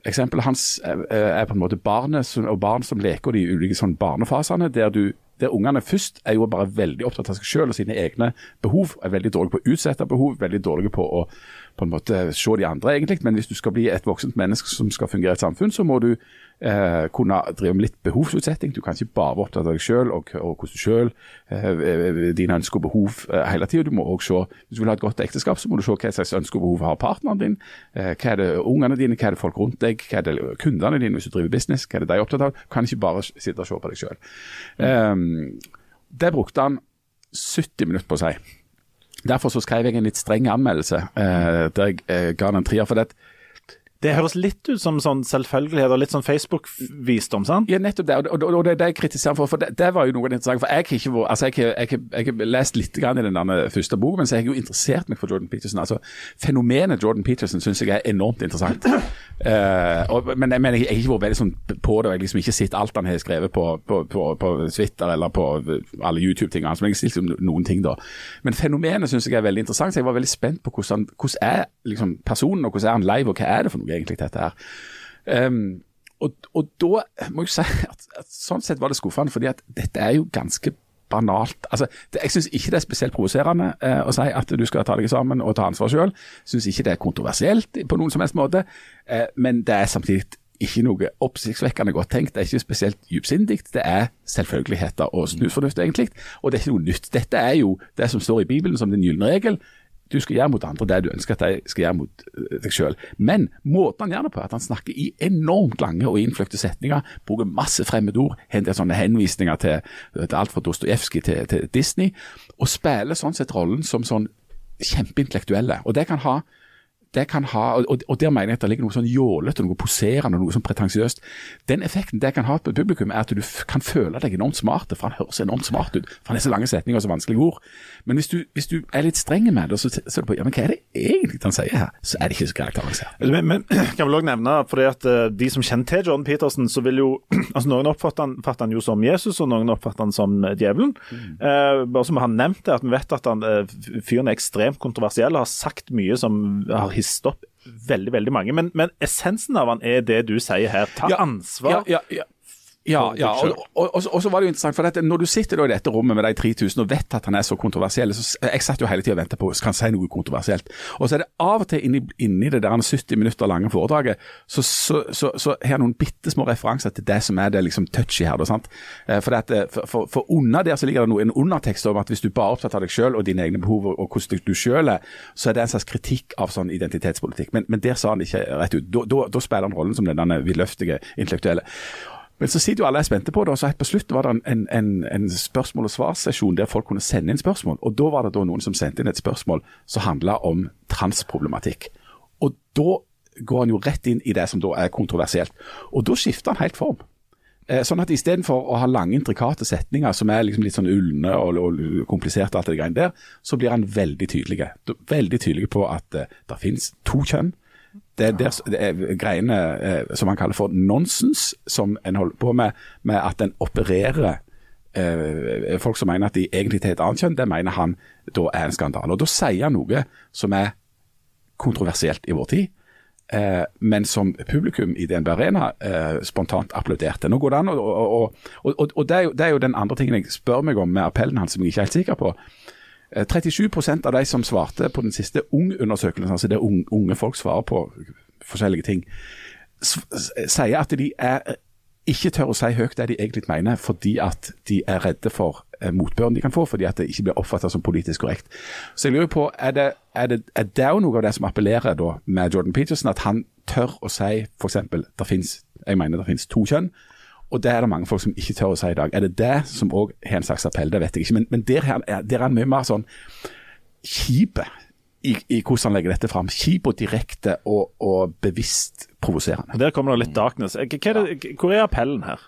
Eksempelet hans er på en måte barnet og barn som leker de ulike sånn barnefasene, der, du, der ungene først er jo bare veldig opptatt av seg selv og sine egne behov. Er veldig dårlige på å utsette behov, veldig dårlige på å på en måte se de andre, egentlig. Men hvis du skal bli et voksent menneske som skal fungere i et samfunn, så må du eh, kunne drive med litt behovsutsetting. Du kan ikke bare være opptatt av deg selv og, og hvordan du selv, eh, dine ønsker og behov eh, hele tida. Du må også se, hvis du vil ha et godt ekteskap, så må du se hva slags ønsker og behov har partneren din. Eh, hva er det ungene dine, hva er det folk rundt deg, hva er det kundene dine hvis du driver business, hva er det de er opptatt av. Du kan ikke bare sitte og se på deg selv. Mm. det brukte han 70 minutter på å si. Derfor så skrev jeg en litt streng anmeldelse eh, der jeg eh, ga den en trier. for det det høres litt ut som sånn selvfølgelighet og litt sånn Facebook-visdom, sant? Ja, nettopp det. Og, det er det jeg kritiserer for. For det, det var jo noe interessant. For jeg har ikke altså jeg, jeg, jeg, jeg, lest litt i den første boken, men så har jeg jo interessert meg for Jordan Peterson. Altså, Fenomenet Jordan Peterson syns jeg er enormt interessant. uh, og, men mener, jeg har ikke vært veldig sånn på det. og Jeg liksom ikke sett alt han har skrevet på, på, på, på Twitter eller på alle YouTube-tingene. Men jeg har sett noen ting da. Men fenomenet syns jeg er veldig interessant. Så jeg var veldig spent på hvordan, hvordan er liksom, personen, og hvordan er han live, og hva er det for noe? Egentlig, dette her. Um, og, og, da må jeg si at, at, sånn sett var det skuffende, fordi at dette er jo ganske banalt. Altså, det, jeg syns ikke det er spesielt provoserende eh, å si at du skal ta deg sammen og ta ansvar selv. Syns ikke det er kontroversielt på noen som helst måte, eh, men det er samtidig ikke noe oppsiktsvekkende godt tenkt. Det er ikke spesielt dypsindig. Det er selvfølgeligheter og snusfornuft, egentlig. Og det er ikke noe nytt. Dette er jo det som står i Bibelen som den gylne regel. Du skal gjøre mot andre det du ønsker at de skal gjøre mot eh, deg selv. Men måten han gjør det på, er at han snakker i enormt lange og innfløkte setninger, bruker masse fremmedord, henter sånne henvisninger til, til alt fra Dostojevskij til, til, Disney, og spiller sånn sett rollen som sånn kjempeintellektuelle. Og det kan ha det kan ha, og, og der mener jeg at det ligger noe sånn jålete, noe poserende, noe sånn pretensiøst. Den effekten det kan ha på publikum, er at du kan føle deg enormt smart, for han høres enormt smart ut. For han er så lange setninger og så vanskelige ord. Men hvis du, hvis du er litt streng med det, så ser du på ja, men hva er det egentlig han sier her, så er det ikke så avansert. Men, men kan vel også nevne, fordi at uh, de som kjenner til Jordan Peterson, så vil jo altså Noen oppfatter han, han jo som Jesus, og noen oppfatter han som uh, djevelen. Mm. Eh, bare som han nevnte, at vi vet at han, fyren er ekstremt kontroversiell og har sagt mye som har hisset opp veldig veldig mange. Men, men, essensen av han er det du sier her. Ta ja, ansvar. Ja, ja, ja, ja og, og, og, og, så var det jo interessant, for dette, Når du sitter i dette rommet med de 3000 og vet at han er så kontroversiell så Jeg satt jo hele tida og ventet på skal han si noe kontroversielt. Og så er det av og til inni, inni det der 70 minutter lange foredraget, så, så, så, så har jeg noen bitte små referanser til det som er det liksom touchy her. Da, sant? Eh, for, det, for, for, for under der så ligger det noe, en undertekst om at hvis du bare er opptatt av deg sjøl og dine egne behov og hvordan du sjøl er, så er det en slags kritikk av sånn identitetspolitikk. Men, men der sa han ikke rett ut. Da, da, da spiller han rollen som den vidløftige intellektuelle. Men så sitter jo alle er spente på det, og så helt på slutt var det en, en, en spørsmål- og svarsesjon der folk kunne sende inn spørsmål. Og Da var det da noen som sendte inn et spørsmål som handla om transproblematikk. Og Da går han jo rett inn i det som da er kontroversielt. Og da skifter han helt form. Eh, sånn at Istedenfor å ha lange, intrikate setninger som er liksom litt sånn ulne og, og kompliserte, alt det greiene der, så blir han veldig tydelig. Veldig tydelig på at uh, det finnes to kjønn. Det er, det er greiene eh, som man kaller for nonsens, som en holder på med, med at en opererer eh, folk som mener at de egentlig er et annet kjønn, det mener han da er en skandale. Og Da sier han noe som er kontroversielt i vår tid. Eh, men som publikum i DNB Arena eh, spontant applauderte. Nå går det an, og, og, og, og det, er jo, det, er jo, den andre tingen jeg spør meg om med appellen hans som jeg ikke er helt sikker på. 37 eh, av de som svarte på den siste Ung-undersøkelsen, altså det unge folk svarer på forskjellige ting, sier at de er, ikke tør å si høyt det de egentlig mener, fordi at de er redde for eh, motbøren de kan få, fordi at det ikke blir oppfattet som politisk korrekt. Så jeg lurer på, er det, er det, er det noe av det som appellerer da med Jordan Peterson, at han tør å si f.eks. det jeg mener det finnes to kjønn, og det er det mange folk som ikke tør å si i dag. Er det det som òg har en slags appell? Det vet jeg ikke. Men, men der, er, der er han mye mer sånn kjipe i, i hvordan han legger dette fram. Kjip og direkte og, og bevisst provoserende. Der kommer det litt darkness. Hva er det, hvor er appellen her?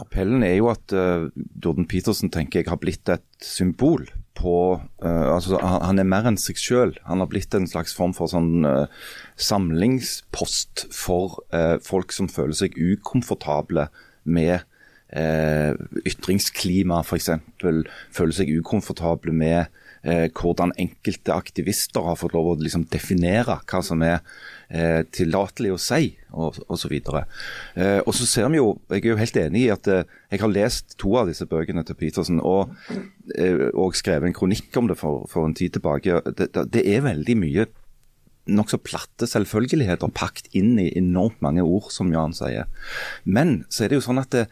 Appellen er jo at uh, Jordan Peterson tenker jeg har blitt et symbol på uh, altså han, han er mer enn seg selv. Han har blitt en slags form for sånn uh, samlingspost for folk som føler seg ukomfortable med eh, ytringsklima f.eks. Føler seg ukomfortable med eh, hvordan enkelte aktivister har fått lov å liksom, definere hva som er eh, tillatelig å si, og osv. Eh, og så ser vi jo, Jeg er jo helt enig i at eh, jeg har lest to av disse bøkene til Petersen og, eh, og skrevet en kronikk om det for, for en tid tilbake. Det, det, er veldig mye nokså platte selvfølgeligheter pakket inn i enormt mange ord, som Jan sier. Men så er det jo sånn at det,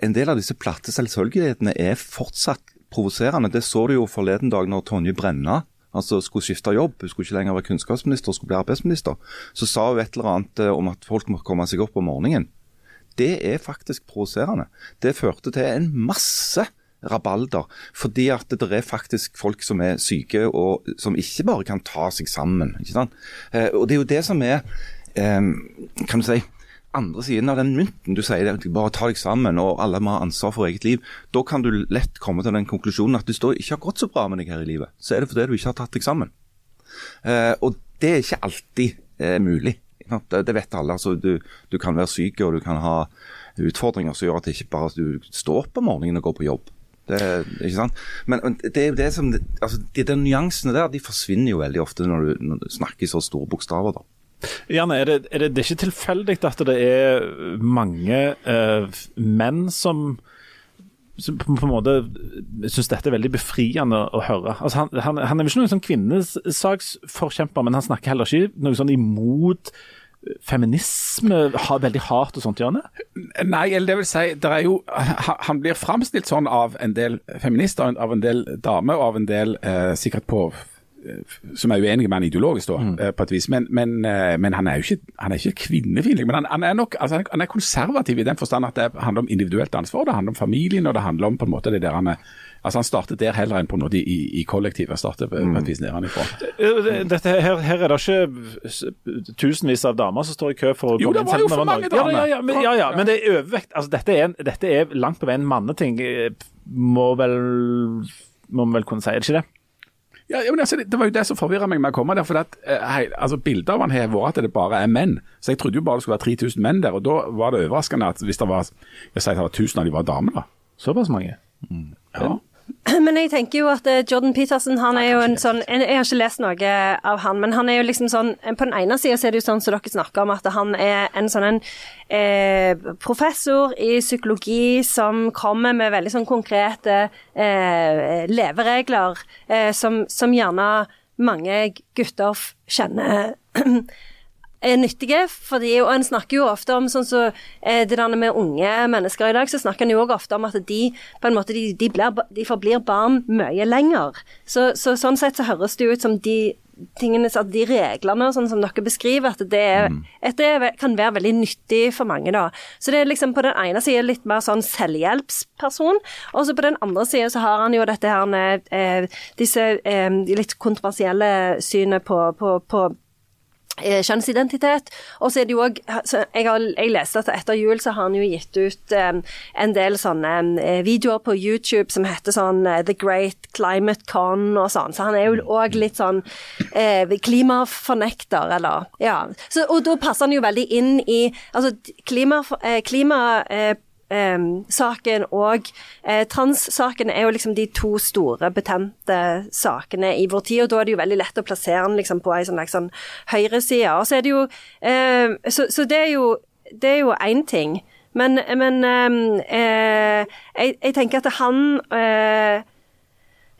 en del av disse platte selvfølgelighetene er fortsatt provoserende. Det så du jo forleden dag når Tonje Brenna altså skulle skifte jobb. Hun skulle ikke lenger være kunnskapsminister, skulle bli arbeidsminister. Så sa hun et eller annet eh, om at folk må komme seg opp om morgenen. Det er faktisk provoserende. Det førte til en masse rabalder. Fordi at det er faktisk folk som er syke og som ikke bare kan ta seg sammen. ikke sant? Eh, og Det er jo det som er eh, kan du si, andre siden av den mynten. Du sier det, bare ta deg sammen og alle må ha ansvar for eget liv. Da kan du lett komme til den konklusjonen at hvis det ikke har gått så bra med deg her i livet, så er det fordi du ikke har tatt deg sammen. Eh, og det er ikke alltid eh, mulig. Det, vet alle. altså du, du, kan være syk og du kan ha utfordringer som gjør at det ikke bare du står opp om morgenen og går på jobb. Det, ikke sant? Men det er det som, altså, de der nyansene der de forsvinner jo veldig ofte når du, når du snakker i så store bokstaver. da. Janne, er det, er det, det er ikke tilfeldig at det er mange uh, menn som, på en måte syns dette er veldig befriende å høre. Altså, han, han, han, er jo ikke noen sånn kvinnesaksforkjemper, men han snakker heller ikke noe sånn imot feminisme ha, veldig hardt og sånt, Janne? Nei, eller det vil si, det jo, han blir framstilt sånn av en del feminister, av en del damer og av en del eh, sikkert på eh, som er uenige med han ideologisk, da, mm. Eh, på et vis. Men, men, eh, men, han er jo ikke, han er ikke kvinnefiendtlig. Men han, han, er nok altså, han er konservativ i den forstand at det handler om individuelt ansvar, det handler om familien og det handler om på en måte det der han er Altså Han startet der heller enn på noe i, i kollektivet. startet på et vis nedenfra. Dette, her, her, er det ikke tusenvis av damer som står i kø for å jo, komme inn. Jo, det var jo for mange damer. Ja, ja, men, ja, ja, men det er overvekt. Altså, dette, er, dette er langt på vei en manneting, må vel må vel kunne si, er det ikke det? Ja, men altså, Det var jo det som forvirra meg med å komme der. for at, eh, hei, altså Bildet av han har vært at det bare er menn. Så Jeg trodde jo bare det skulle være 3000 menn der. og Da var det overraskende at hvis det var jeg sier det var 1000 av de var damer. da. Såpass mange? Mm. Ja. Men jeg tenker jo at eh, Jordan Peterson han er jo en sånn Jeg har ikke lest noe av han, men han er jo liksom sånn På den ene sida er det jo sånn som dere snakker om, at han er en sånn en eh, professor i psykologi som kommer med veldig sånn konkrete eh, leveregler eh, som, som gjerne mange gutter kjenner er nyttige. fordi, og En snakker jo ofte om sånn så, eh, det der med unge mennesker i dag, så snakker en jo også ofte om at de på en måte, de, de, blir, de forblir barn mye lenger. Så, så, Sånn sett så høres det ut som de tingene, at de reglene sånn som dere beskriver, at det, er, mm. at det kan være veldig nyttig for mange. da. Så det er liksom på den ene siden litt mer sånn selvhjelpsperson, og så på den andre siden så har han jo dette her eh, disse eh, litt kontroversielle synet på, på, på kjønnsidentitet. Og så er det jo òg jeg, jeg leste at etter jul så har han jo gitt ut um, en del sånne um, videoer på YouTube som heter sånn The Great Climate Con og sånn. Så han er jo òg litt sånn klimafornekter, eller Ja. Så, og da passer han jo veldig inn i Altså klima, klima eh, saken og eh, transsaken er jo liksom de to store betente sakene i vår tid, og da er det jo veldig lett å plassere den liksom på ei sånn, sånn høyreside. Og så er det jo eh, så, så, det er jo det er jo én ting. Men, men eh, jeg, jeg, tenker at han eh,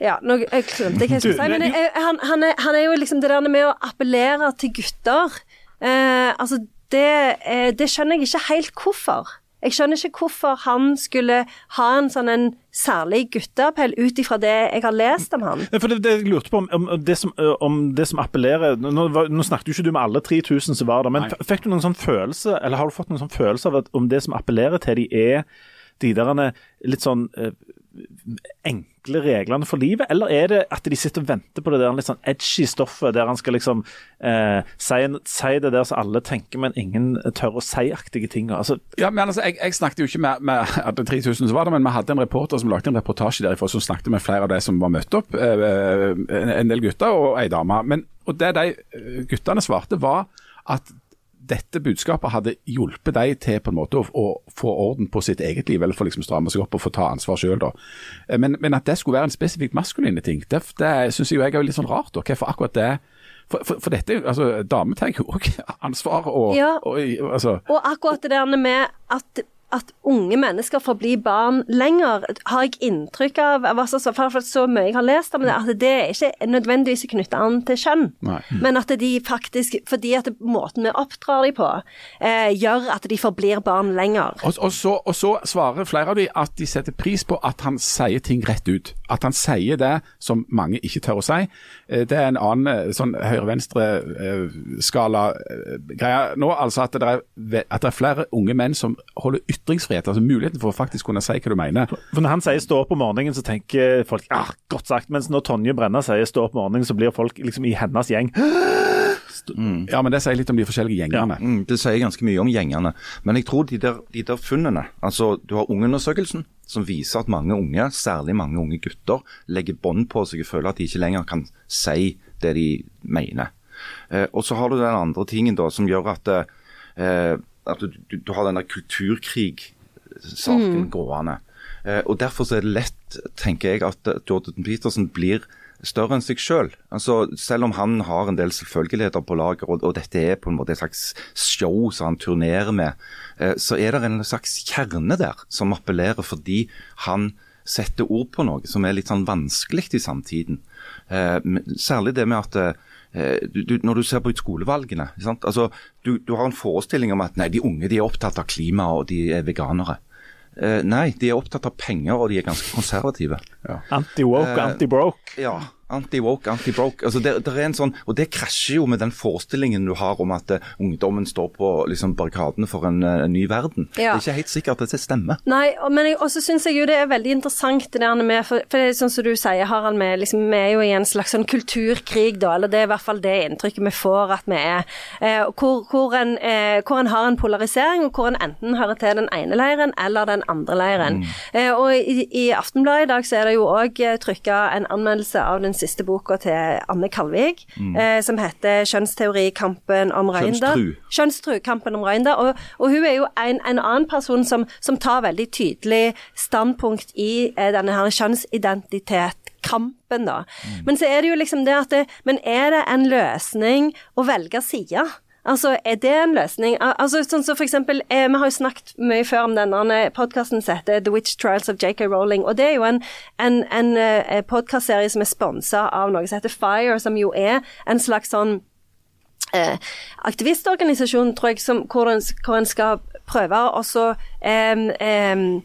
ja, nå jeg glemte hva jeg skulle si, men jeg, han, han, er, han, er, jo liksom det der med å appellere til gutter. Eh, altså, det, eh, det skjønner jeg ikke helt hvorfor. Jeg skjønner ikke hvorfor han skulle ha en sånn en særlig gutteappell ut ifra det jeg har lest om han. For det, det jeg lurte på om, om, det som, om det som appellerer Nå, nå snakket jo ikke du med alle 3000 som var der, men Nei. f- fikk du noen sånn følelse, eller har du fått noen sånn følelse av at om det som appellerer til de er de der litt sånn enkle reglene for livet, eller er det at de sitter og venter på det der litt sånn edgy stoffet, der han skal liksom eh, si, si det der som alle tenker, men ingen tør å si-aktige ting? Altså, Ja, men altså, jeg, jeg snakket jo ikke med, med at det 3000 som var der, men vi hadde en reporter som lagde en reportasje derifra som snakket med flere av de som var møtt opp. eh, En, en del gutter og ei dame. Men, og det de eh, guttene svarte, var at dette budskapet hadde hjulpet dem til på en måte å, å få orden på sitt eget liv, eller få liksom stramme seg opp og få ta ansvar sjøl. Men, men at det skulle være en spesifikt maskuline ting, det, det syns jeg er litt sånn rart. da. Hvorfor akkurat det? For, for, for dette, altså, damer tar jo òg ansvar og, Ja. og altså, Og akkurat det der med at, at unge mennesker får bli barn lenger, har jeg inntrykk av, av altså, så, for så mye jeg har lest om det, at det er ikke nødvendigvis knyttet an til kjønn. Nei. Men at de faktisk, fordi at måten vi oppdrar dem på, eh, gjør at de forblir barn lenger. Og, og, så, og så svarer flere av dem at de setter pris på at han sier ting rett ut. At han sier det som mange ikke tør å si. Eh, Det er en annen eh, sånn høyre-venstre-skala-greie nå. altså at det, er, at det er flere unge menn som holder ytringsfrihet, altså muligheten for å faktisk kunne si hva du mener. For Når han sier 'stå opp om morgenen', så tenker folk ah, godt sagt. Mens når Tonje Brenna sier 'stå opp om morgenen', så blir folk liksom i hennes gjeng. Ja, men det sier litt om de forskjellige gjengene. Mm, det sier ganske mye om gjengene. Men jeg tror de der, de der funnene altså Du har Ungeundersøkelsen, som viser at mange unge, særlig mange unge gutter, legger bånd på seg og føler at de ikke lenger kan si det de mener. Eh, og så har du den andre tingen da, som gjør at, eh, at du, du, du har denne kulturkrig-saken gående. Eh, og Derfor så er det lett, tenker jeg, at eh, Jordan Peterson blir større enn seg selv. Altså, selv om han har en del selvfølgeligheter på lager, og, og dette er på en måte et slags show som han turnerer med, eh, så er det en slags kjerne der som appellerer fordi han setter ord på noe som er litt sånn vanskelig i samtiden. Eh, særlig det med at eh, du, du, Når du ser på skolevalgene sant? Altså, du, du har en forestilling om at nei, de unge de er opptatt av klima og de er veganere. Eh, nei, de er opptatt av penger og de er ganske konservative. Anti-woke, Eh, anti-broke. Ja, anti-woke, anti-broke. Altså det, det er en sånn, og det krasjer jo med den forestillingen du har om at eh, ungdommen står på liksom, barrikadene for en, en ny verden. Det er ikke helt sikkert at det stemmer. Nei, men jeg- også syns jeg jo det er veldig interessant det der med For, for det er sånn som du sier, Harald, vi, liksom, vi er jo i en slags sånn kulturkrig, da. Eller det er i hvert fall det inntrykket vi får at vi er. Eh, hvor, hvor, en, eh, hvor en har en polarisering, og hvor en enten hører til den ene leiren eller den andre leiren. Eh, og i, i Aftenbladet i dag så er det jo òg trykka en anmeldelse av den siste boka til Anne Kalvik, eh, som heter 'Kjønnsteori kampen om Røynda'. Kjønnstru. Kjønnstru, kampen om Røynda. Og, og hun er jo en, en annen person som, som tar veldig tydelig standpunkt i eh, denne her kjønnsidentitetkampen, da. Men så er det jo liksom det at det, Men er det en løsning å velge side? Altså, er det en løsning? Altså, sånn som for eksempel, eh, Vi har jo snakket mye før om denne podkasten som heter The Witch Trials of JK Rowling. og Det er jo en, en, en eh, podkastserie som er sponsa av noe som heter Fire, som jo er en slags sånn eh, aktivistorganisasjon, tror jeg, som, hvor, en, hvor en skal prøve å em,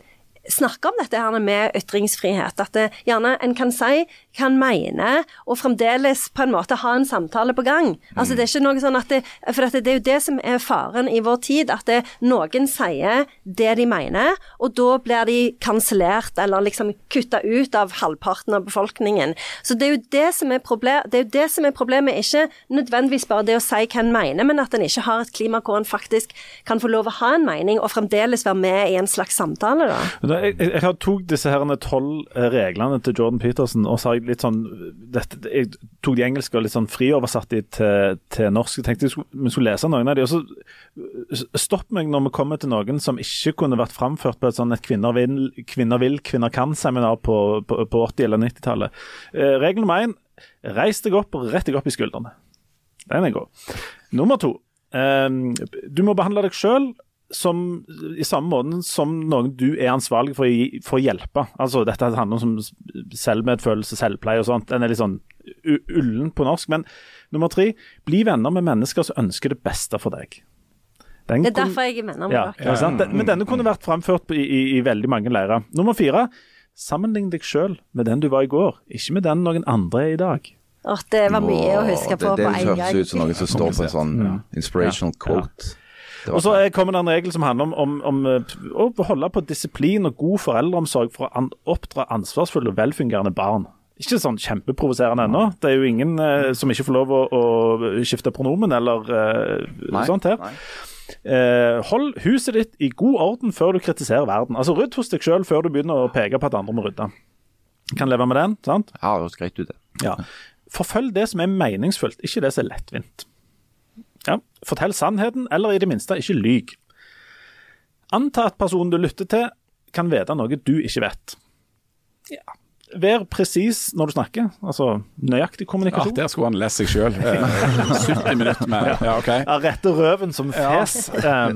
snakke om dette her med ytringsfrihet. At det, gjerne en kan si, kan mener, og fremdeles på en måte ha en samtale på gang. Altså det er ikke noe sånn at det, For at det er jo det som er faren i vår tid, at det, noen sier det de mener, og da blir de kansellert eller liksom kutta ut av halvparten av befolkningen. Så det er jo det som er, problem, det er, jo det som er problemet, ikke nødvendigvis bare det å si hva en mener, men at en ikke har et klima hvor en faktisk kan få lov å ha en mening, og fremdeles være med i en slags samtale, da. Jeg, jeg, jeg tok disse tolv eh, reglene til Jordan Peterson og så har jeg litt sånn dette, Jeg tok de engelske og litt sånn frioversatte de til, til norsk. Jeg tenkte jeg skulle, vi skulle lese noen av de, og så Stopp meg når vi kommer til noen som ikke kunne vært framført på et sånn et kvinner vil, kvinner, vil, kvinner kan-seminar på, på, på 80- eller 90-tallet. Eh, regel nummer én reis deg opp og rett deg opp i skuldrene. Den er god. Nummer to eh, du må behandle deg sjøl som, i samme måten som noen du er ansvarlig for, å for å hjelpe. Altså, dette handler om selvmedfølelse, selvpleie og sånt. Den er litt sånn ullen på norsk. Men nummer tre, bli venner med mennesker som ønsker det beste for deg. Den Det er derfor jeg er venner med ja, dere. ja? Den- Men denne kunne vært framført i, i, i veldig mange leirer. Nummer fire. Sammenlign deg sjøl med den du var i går, ikke med den noen andre er i dag. Åh, det var mye å huske Åh, på det, på det høres ut som noe som står på en sånn inspirational quote. Og så er- kommer det en regel som handler om, om, om eh, å holde på disiplin og god foreldreomsorg for å oppdra ansvarsfulle og velfungerende barn. Ikke sånn kjempeprovoserende ennå. Det er jo ingen eh, som ikke får lov å, å skifte pronomen eller eh, Nei, sånt her. Eh, hold huset ditt i god orden før du kritiserer verden. Altså Rydd hos deg sjøl før du begynner å peke på at andre må rydde. Kan leve med den, sant? Ja, det høres greit ut, det. Ja. Forfølg det som er meningsfullt, ikke det som er lettvint. Fortell sannheten, eller i det minste ikke lyg. Anta at personen du lytter til, kan vite noe du ikke vet. Ja. Vær presis når du snakker, altså nøyaktig kommunikasjon. Ja, der skulle han lest seg sjøl. 70 minutter med Ja, OK. Ja, rette røven som fes. Ja.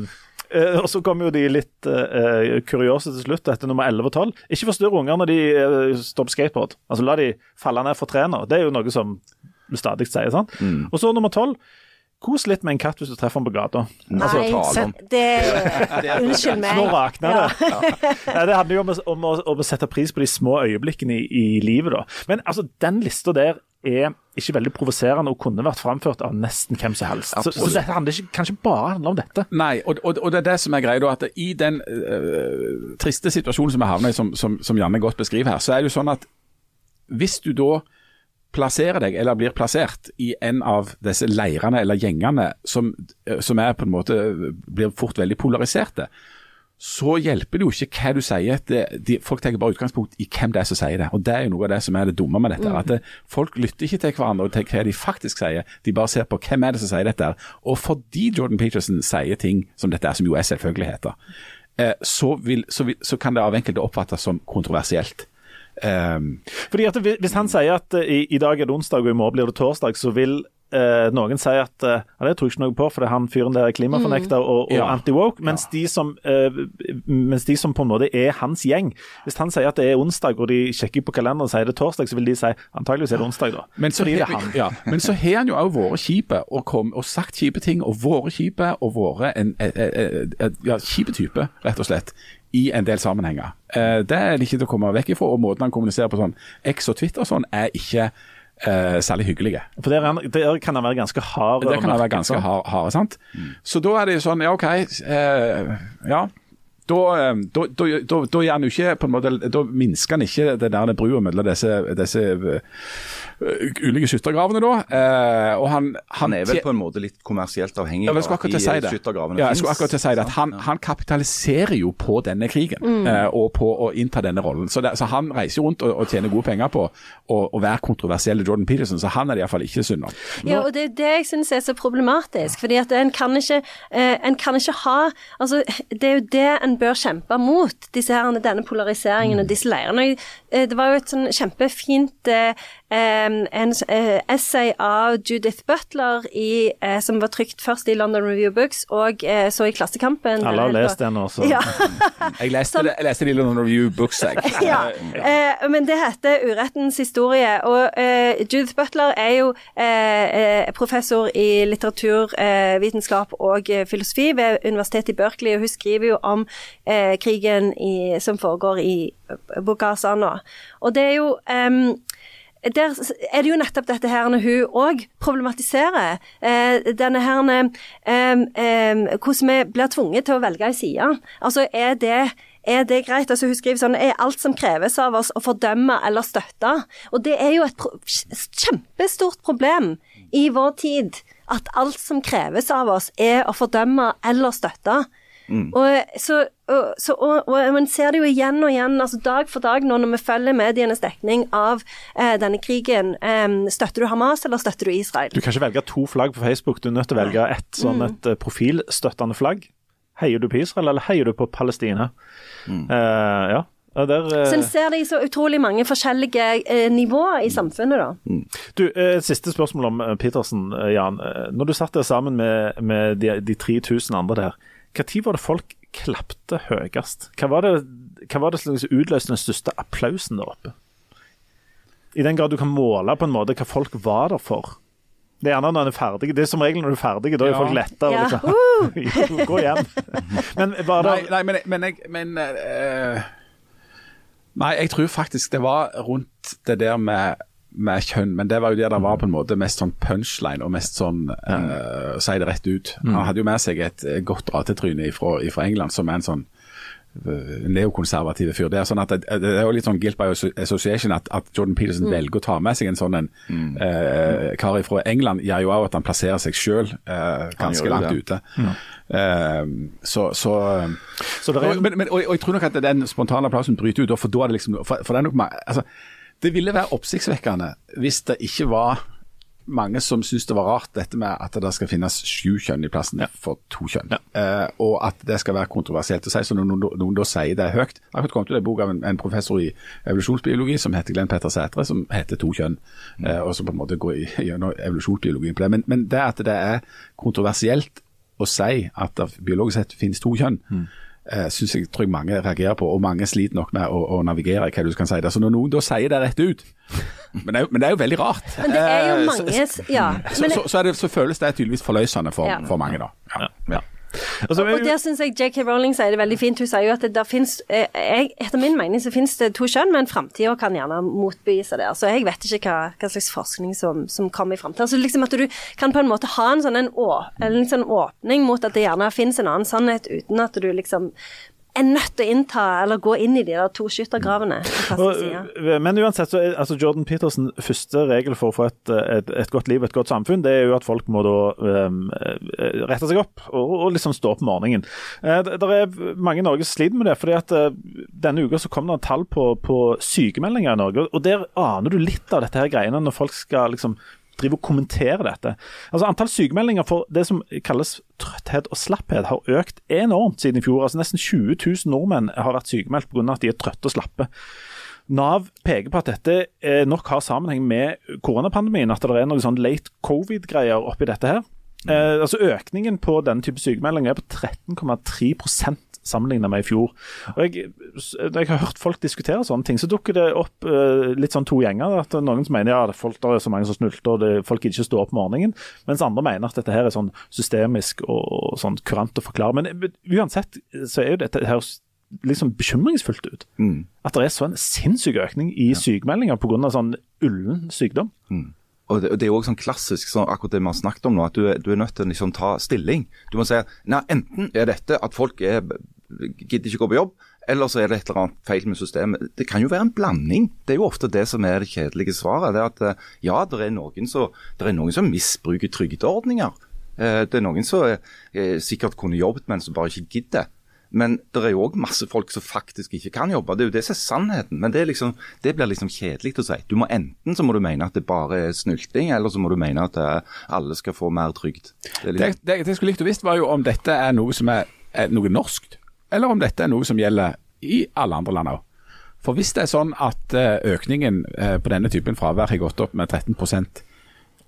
Uh, og så kommer jo de litt uh, kuriøse til slutt, etter nummer 11 og 12. Ikke forstyrr unger når de uh, står på skateboard. Altså La de falle ned for trærne. Det er jo noe som vi stadig sier. sant? Og så nummer 12. Kos litt med en katt hvis du treffer den på gata. Altså, Nei, om. det Unnskyld meg. Nå rakner det. Ja, det handler jo om, om, om å sette pris på de små øyeblikkene i, i livet, da. Men altså, den lista der er ikke veldig provoserende og kunne vært framført av nesten hvem som helst. Så, så det handler ikke, kan ikke bare handle om dette. Nei, og, og, og det er det som er greia. da, at I den øh, triste situasjonen som vi havner i, som, som, som Janne godt beskriver her, så er det jo sånn at hvis du da plasserer deg, eller blir plassert, i en av disse leirene eller gjengene som, øh, som er på en måte blir fort veldig polariserte, så hjelper det jo ikke hva du sier. Det, de, folk tar bare utgangspunkt i hvem det er som sier det. og Det er jo noe av det som er det dumme med dette. at det, Folk lytter ikke til hverandre og til hva de faktisk sier, de bare ser på hvem er det som sier dette. Og fordi Jordan Peterson sier ting som dette, som jo er selvfølgeligheter, eh, så, vil, så, vil, så kan det av enkelte oppfattes som kontroversielt. Um, Fordi at Hvis han sier at eh, i, i dag er det onsdag og i morgen blir det torsdag, så vil eh, noen sier at eh, ja, det tror jeg ikke noe på, for det er han fyren der er klimafornekter og, og Ja. anti-woke. Mens, de som, eh, mens de som på en måte er hans gjeng Hvis han sier at det er onsdag, og de sjekker på kalenderen og sier det er torsdag, så vil de si antageligvis er det onsdag, da. Men så, Fordi det er han. ja, men så har han jo òg vært kjipe og, kom, og sagt kjipe ting, og vært kjipe og vært en, en, en, en ja, kjipe type, rett og slett, i en del sammenhenger. Eh, det er det ikke til å komme vekk ifra. Og måten han kommuniserer på sånn X og Twitter og sånn, er ikke eh, særlig hyggelige. For der, er der kan han være ganske hard. Det kan kan være ganske hard, hard sant. Så da er det jo sånn, ja OK, eh, ja. Da, eh, da, da, da, da, gjør han jo ikke på en måte, da minsker han ikke det der brua mellom disse, disse eh, ulike skyttergravene, da. Eh, og han, Han er vel på en måte litt kommersielt avhengig ja, akkurat til å si skyttergravene Ja, jeg skulle akkurat til å si det at han, han kapitaliserer jo på denne krigen eh, og på å innta denne rollen. Så, det, så han reiser rundt og, og tjener gode penger på å være kontroversiell Jordan Peterson, så han er det iallfall ikke synd om. Ja, og det er det jeg syns er så problematisk. fordi at en kan ikke, eh, en kan ikke ha altså, Det er jo det en bør kjempe mot, disse her, denne polariseringen og disse leirene. Eh, Det var jo et sånn kjempefint eh, en, eh, essay av Judith Butler i, eh, som var trykt først i London Review Books og eh, så i Klassekampen. Alle har lest den også. Ja. Jeg leste, det, jeg leste det i London Review Books, jeg. ja. Eh, men det heter 'Urettens historie'. Og eh, Judith Butler er jo professor i litteraturvitenskap og eh, filosofi ved Universitetet i Berkeley, og hun skriver jo om eh, krigen i, som foregår i nå. Og det er jo em, der er det jo nettopp dette her når hun òg problematiserer eh, denne her eh, Hvordan vi blir tvunget til å velge en side. Altså, er det er det greit? Altså Hun skriver sånn Er alt som kreves av oss å fordømme eller støtte? Og det er jo et pro kjempestort problem i vår tid. At alt som kreves av oss er å fordømme eller støtte. Og, så, og, så, og, og man ser det jo igjen og igjen, altså dag for dag nå når vi følger medienes dekning av eh, denne krigen. Eh, støtter du Hamas, eller støtter du Israel? Du kan ikke velge to flagg på Facebook, du er nødt til å velge ett sånn et eh, profilstøttende flagg. Heier du på Israel, eller heier du på Palestina? Eh, ja. Der, eh, Så en ser det i så utrolig mange forskjellige eh, nivåer i samfunnet, da. Du, eh, Siste spørsmål om eh, Petersen, Jan. Når du satt der sammen med, med de, de 3000 andre der, når var det folk klapte høyest? Hva var det, hva var det som utløste den største applausen der oppe? I den grad du kan måle på en måte hva folk var der for. Det er gjerne når en er ferdig. Det er som regel når du er ferdig, da er Ja. folk lettere. Ja. Liksom. Gå igjen. Men var det Nei, nei men, men, jeg, men uh, Nei, jeg tror faktisk det var rundt det der med, med kjønn, men det var jo der det var på en måte mest sånn punchline og mest sånn uh, Si det rett ut. Han hadde jo med seg et eh, godt ratetryne fra England, som er en sånn eh, neokonservative fyr. Det er sånn at det, det er jo litt sånn guilt by association at, at Jordan Peterson velger å ta med seg en sånn en eh, kar fra England, gjør jo òg at han plasserer seg sjøl ganske langt det. ute. Eh, så, så Så det er- og, men, men, og, og jeg tror nok at den spontane applausen bryter ut, for da er det liksom for, for det, er nok, altså, det ville være oppsiktsvekkende hvis det ikke var mange som syns det var rart dette med at det skal finnes sju kjønn i plassen for to kjønn. Eh, og at det skal være kontroversielt å si. Så når noen, noen da sier det høyt akkurat kommet ut en bok av en, en professor i evolusjonsbiologi som heter Glenn Petter Sætre, som heter To kjønn. Eh, og som på en måte går i- gjennom evolusjonsbiologien på det. Men, men det at det er kontroversielt å si at det biologisk sett finnes to kjønn, eh, synes jeg tror jeg mange reagerer på, og mange sliter nok med å, å navigere i hva du kan si. det. Så når noen da sier det rett ut men det, er, men det er jo veldig rart. Men det er jo Eh, mange så, Ja. så, så, så, er det, så føles det tydeligvis forløsende for, Ja. for mange, da. Ja. Ja. Altså, og der syns jeg JK Rowling sier det veldig fint. Hun sier jo at det der finnes, eh, jeg, Etter min mening så finnes det to kjønn, men framtida kan gjerne motbevise det. Altså, jeg vet ikke hva, hva slags forskning som, som kommer i framtida. Altså, liksom at du kan på en måte ha en sånn en, å, en sånn åpning mot at det gjerne finnes en annen sannhet, uten at du liksom er nødt til å innta eller gå inn i de der to skyttergravene. side. Og, men uansett, så er altså Jordan Peterson første regel for å få et, et, et godt liv og et godt samfunn, det er jo at folk må da um, eh, rette seg opp og, og liksom stå opp om morgenen. Uh, det er mange i Norge som sliter med det. fordi at uh, Denne uka så kom det tall på, på sykemeldinger i Norge, og der aner du litt av dette her greiene når folk skal liksom drive og kommentere dette. Altså Antall sykemeldinger for det som kalles trøtthet og slapphet har økt enormt siden i fjor. Altså Nesten 20 000 nordmenn har vært sykemeldt pga. at de er trøtte og slappe. Nav peker på at dette eh, nok har sammenheng med koronapandemien. At det er noe sånn late covid-greier oppi dette her. Eh, altså Økningen på denne type sykemeldinger er på 13,3 sammenlignet med i fjor. Og jeg, Når jeg har hørt folk diskutere sånne ting, så dukker det opp uh, litt sånn to gjenger. at Noen som mener ja, det er folk, der er så mange som snulter, og det, folk ikke står opp om morgenen. Mens andre mener at dette her er sånn systemisk og, og sånn kurant å forklare. Men uh, uansett så er jo dette her liksom bekymringsfullt ut. At det er så en sinnssyk økning i sykemeldinger pga. sånn ullen sykdom. Og det, og det er jo også sånn klassisk, sånn, akkurat det vi har snakket om nå, at du, du er nødt til å liksom ta stilling. Du må si nei, enten er dette at folk er, gidder ikke gå på jobb, eller så er det et eller annet feil med systemet. Det kan jo være en blanding. Det er jo ofte det som er det kjedelige svaret. det er at eh, Ja, det er noen, som, er noen som misbruker trygdeordninger. Eh, Det er noen som eh, sikkert kunne jobbet, men som bare ikke gidder. Men det er jo òg masse folk som faktisk ikke kan jobbe. Det er jo det som er sannheten. Men det, liksom, det blir liksom kjedelig å si. Du må Enten så må du mene at det bare er snylting, eller så må du mene at alle skal få mer trygd. Det liksom... Det, det jeg skulle likt å visst, var jo om dette er noe som er, er noe norskt, eller om dette er noe som gjelder i alle andre land òg. For hvis det er sånn at eh, økningen eh, på denne typen fravær har gått opp med 13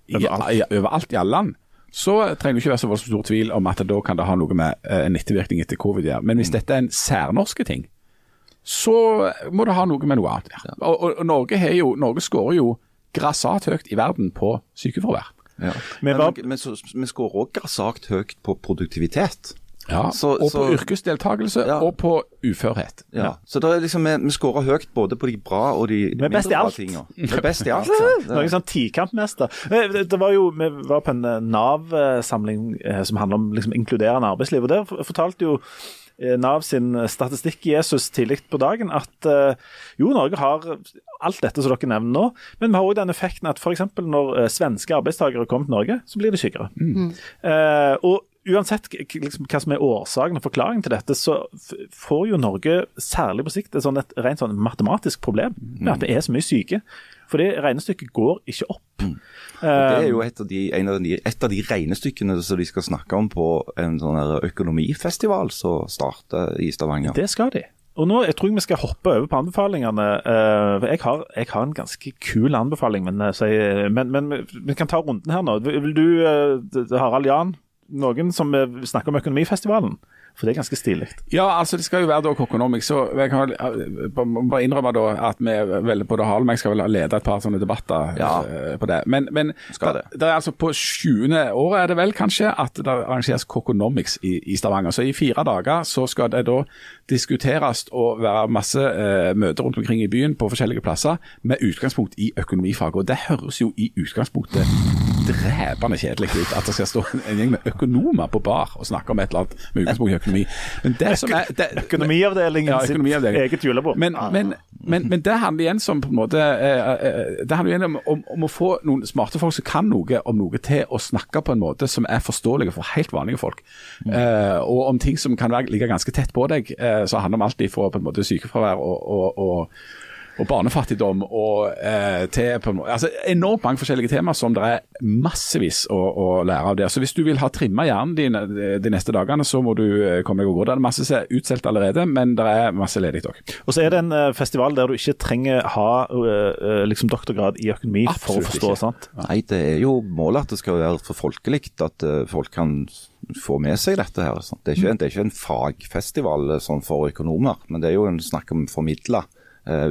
i, Overalt. i, overalt i alle land, så trenger det ikke være så voldsomt stor tvil om at da kan det ha noe med eh, en ettervirkning etter covid å gjøre. Men hvis dette er en særnorske ting, så må det ha noe med noe annet å gjøre. Og, og, og Norge, har jo, Norge skårer jo grassat høyt i verden på sykefravær. ja. Men Men, men så, vi skårer òg grassat høyt på produktivitet. Ja, Så- og på så- yrkesdeltakelse Ja. og på uførhet. Ja. Så det er liksom, vi, vi skårer høyt både på de bra og de mindre bra tingene. Vi er best i alt. Noen sånn tikampmester. Eh, Det, det var jo, Vi var på en eh, Nav-samling eh, som handler om liksom, inkluderende arbeidsliv. og Der fortalte jo Nav sin statistikk-Jesus tidlig på dagen at jo, Norge har alt dette som dere nevner nå, men vi har òg den effekten at f.eks. når svenske arbeidstakere kommer til Norge, så blir de sykere. Eh, og Uansett liksom, hva som er årsaken og forklaringen til dette, så får jo Norge, særlig på sikt, et, sånn, et rent sånn matematisk problem med at det er så mye syke. For det regnestykket går ikke opp. Det er jo et av, de, en av de, et av de regnestykkene som de skal snakke om på en sånn økonomifestival som starter i Stavanger. Det skal de. Og nå jeg tror vi skal hoppe over på anbefalingene. eh, jeg, har, jeg har en ganske kul anbefaling, men, eh, men, men vi kan ta runden her nå. Vil du, eh, Harald Jan, noen som eh, snakker om Økonomifestivalen? For det er ganske stilig. Ja, altså det skal jo være da Kokonomics. Så jeg kan eh, bare innrømme da at vi vel både Harald men jeg skal vel lede et par sånne debatter Ja. eh, på det. Men, men det. det. det er altså på 20. året er det vel kanskje at det arrangeres Kokonomics i, i Stavanger. Så i fire dager så skal det da diskuteres og være masse eh, møter rundt omkring i byen på forskjellige plasser med utgangspunkt i økonomifag. Og det høres jo i utgangspunktet drepende kjedelig ut at det skal stå en gjeng med økonomer på bar og snakke om et eller annet med utgangspunkt i økonomi. Men det som er, det, Økonomiavdelingen ja, sitt eget julebord. Men, men, men, men det handler igjen som på en måte eh, eh, Det handler igjen om, om, om å få noen smarte folk som kan noe om noe, til å snakke på en måte som er forståelige for helt vanlige folk. Eh, og om ting som kan ligge ganske tett på deg, eh, så handler om alt fra på en måte sykefravær og, og, og og barnefattigdom og eh, til på altså enormt mange forskjellige temaer som det er massevis å, å lære av der. Så hvis du vil ha trimma hjernen din de, de neste dagene, så må du eh, komme deg av gårde. Det er masse som er utsolgt allerede, men det er masse ledig òg. Og så er det en eh, festival der du ikke trenger ha eh, eh, liksom doktorgrad i økonomi for å forstå. ikke. sant? Nei, det er jo målet at det skal være for folkelig, at eh, folk kan få med seg dette her. sant? Det er ikke, det er ikke en fagfestival eh, sånn for økonomer, men det er jo en snakk om formidla eh,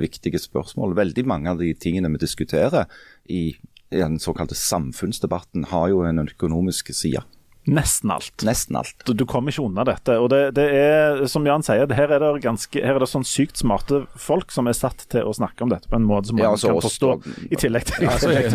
viktige spørsmål. Veldig mange av de tingene vi diskuterer i, i den såkalte samfunnsdebatten, har jo en økonomisk side. Nesten alt. Nesten alt. Du, du kommer ikke unna dette. Og det, det er, som Jan sier, her er det ganske, her er det sånn sykt smarte folk som er satt til å snakke om dette på en måte som man Ja, altså kan oss forstå. Og, I tillegg til, Ja, altså, jeg,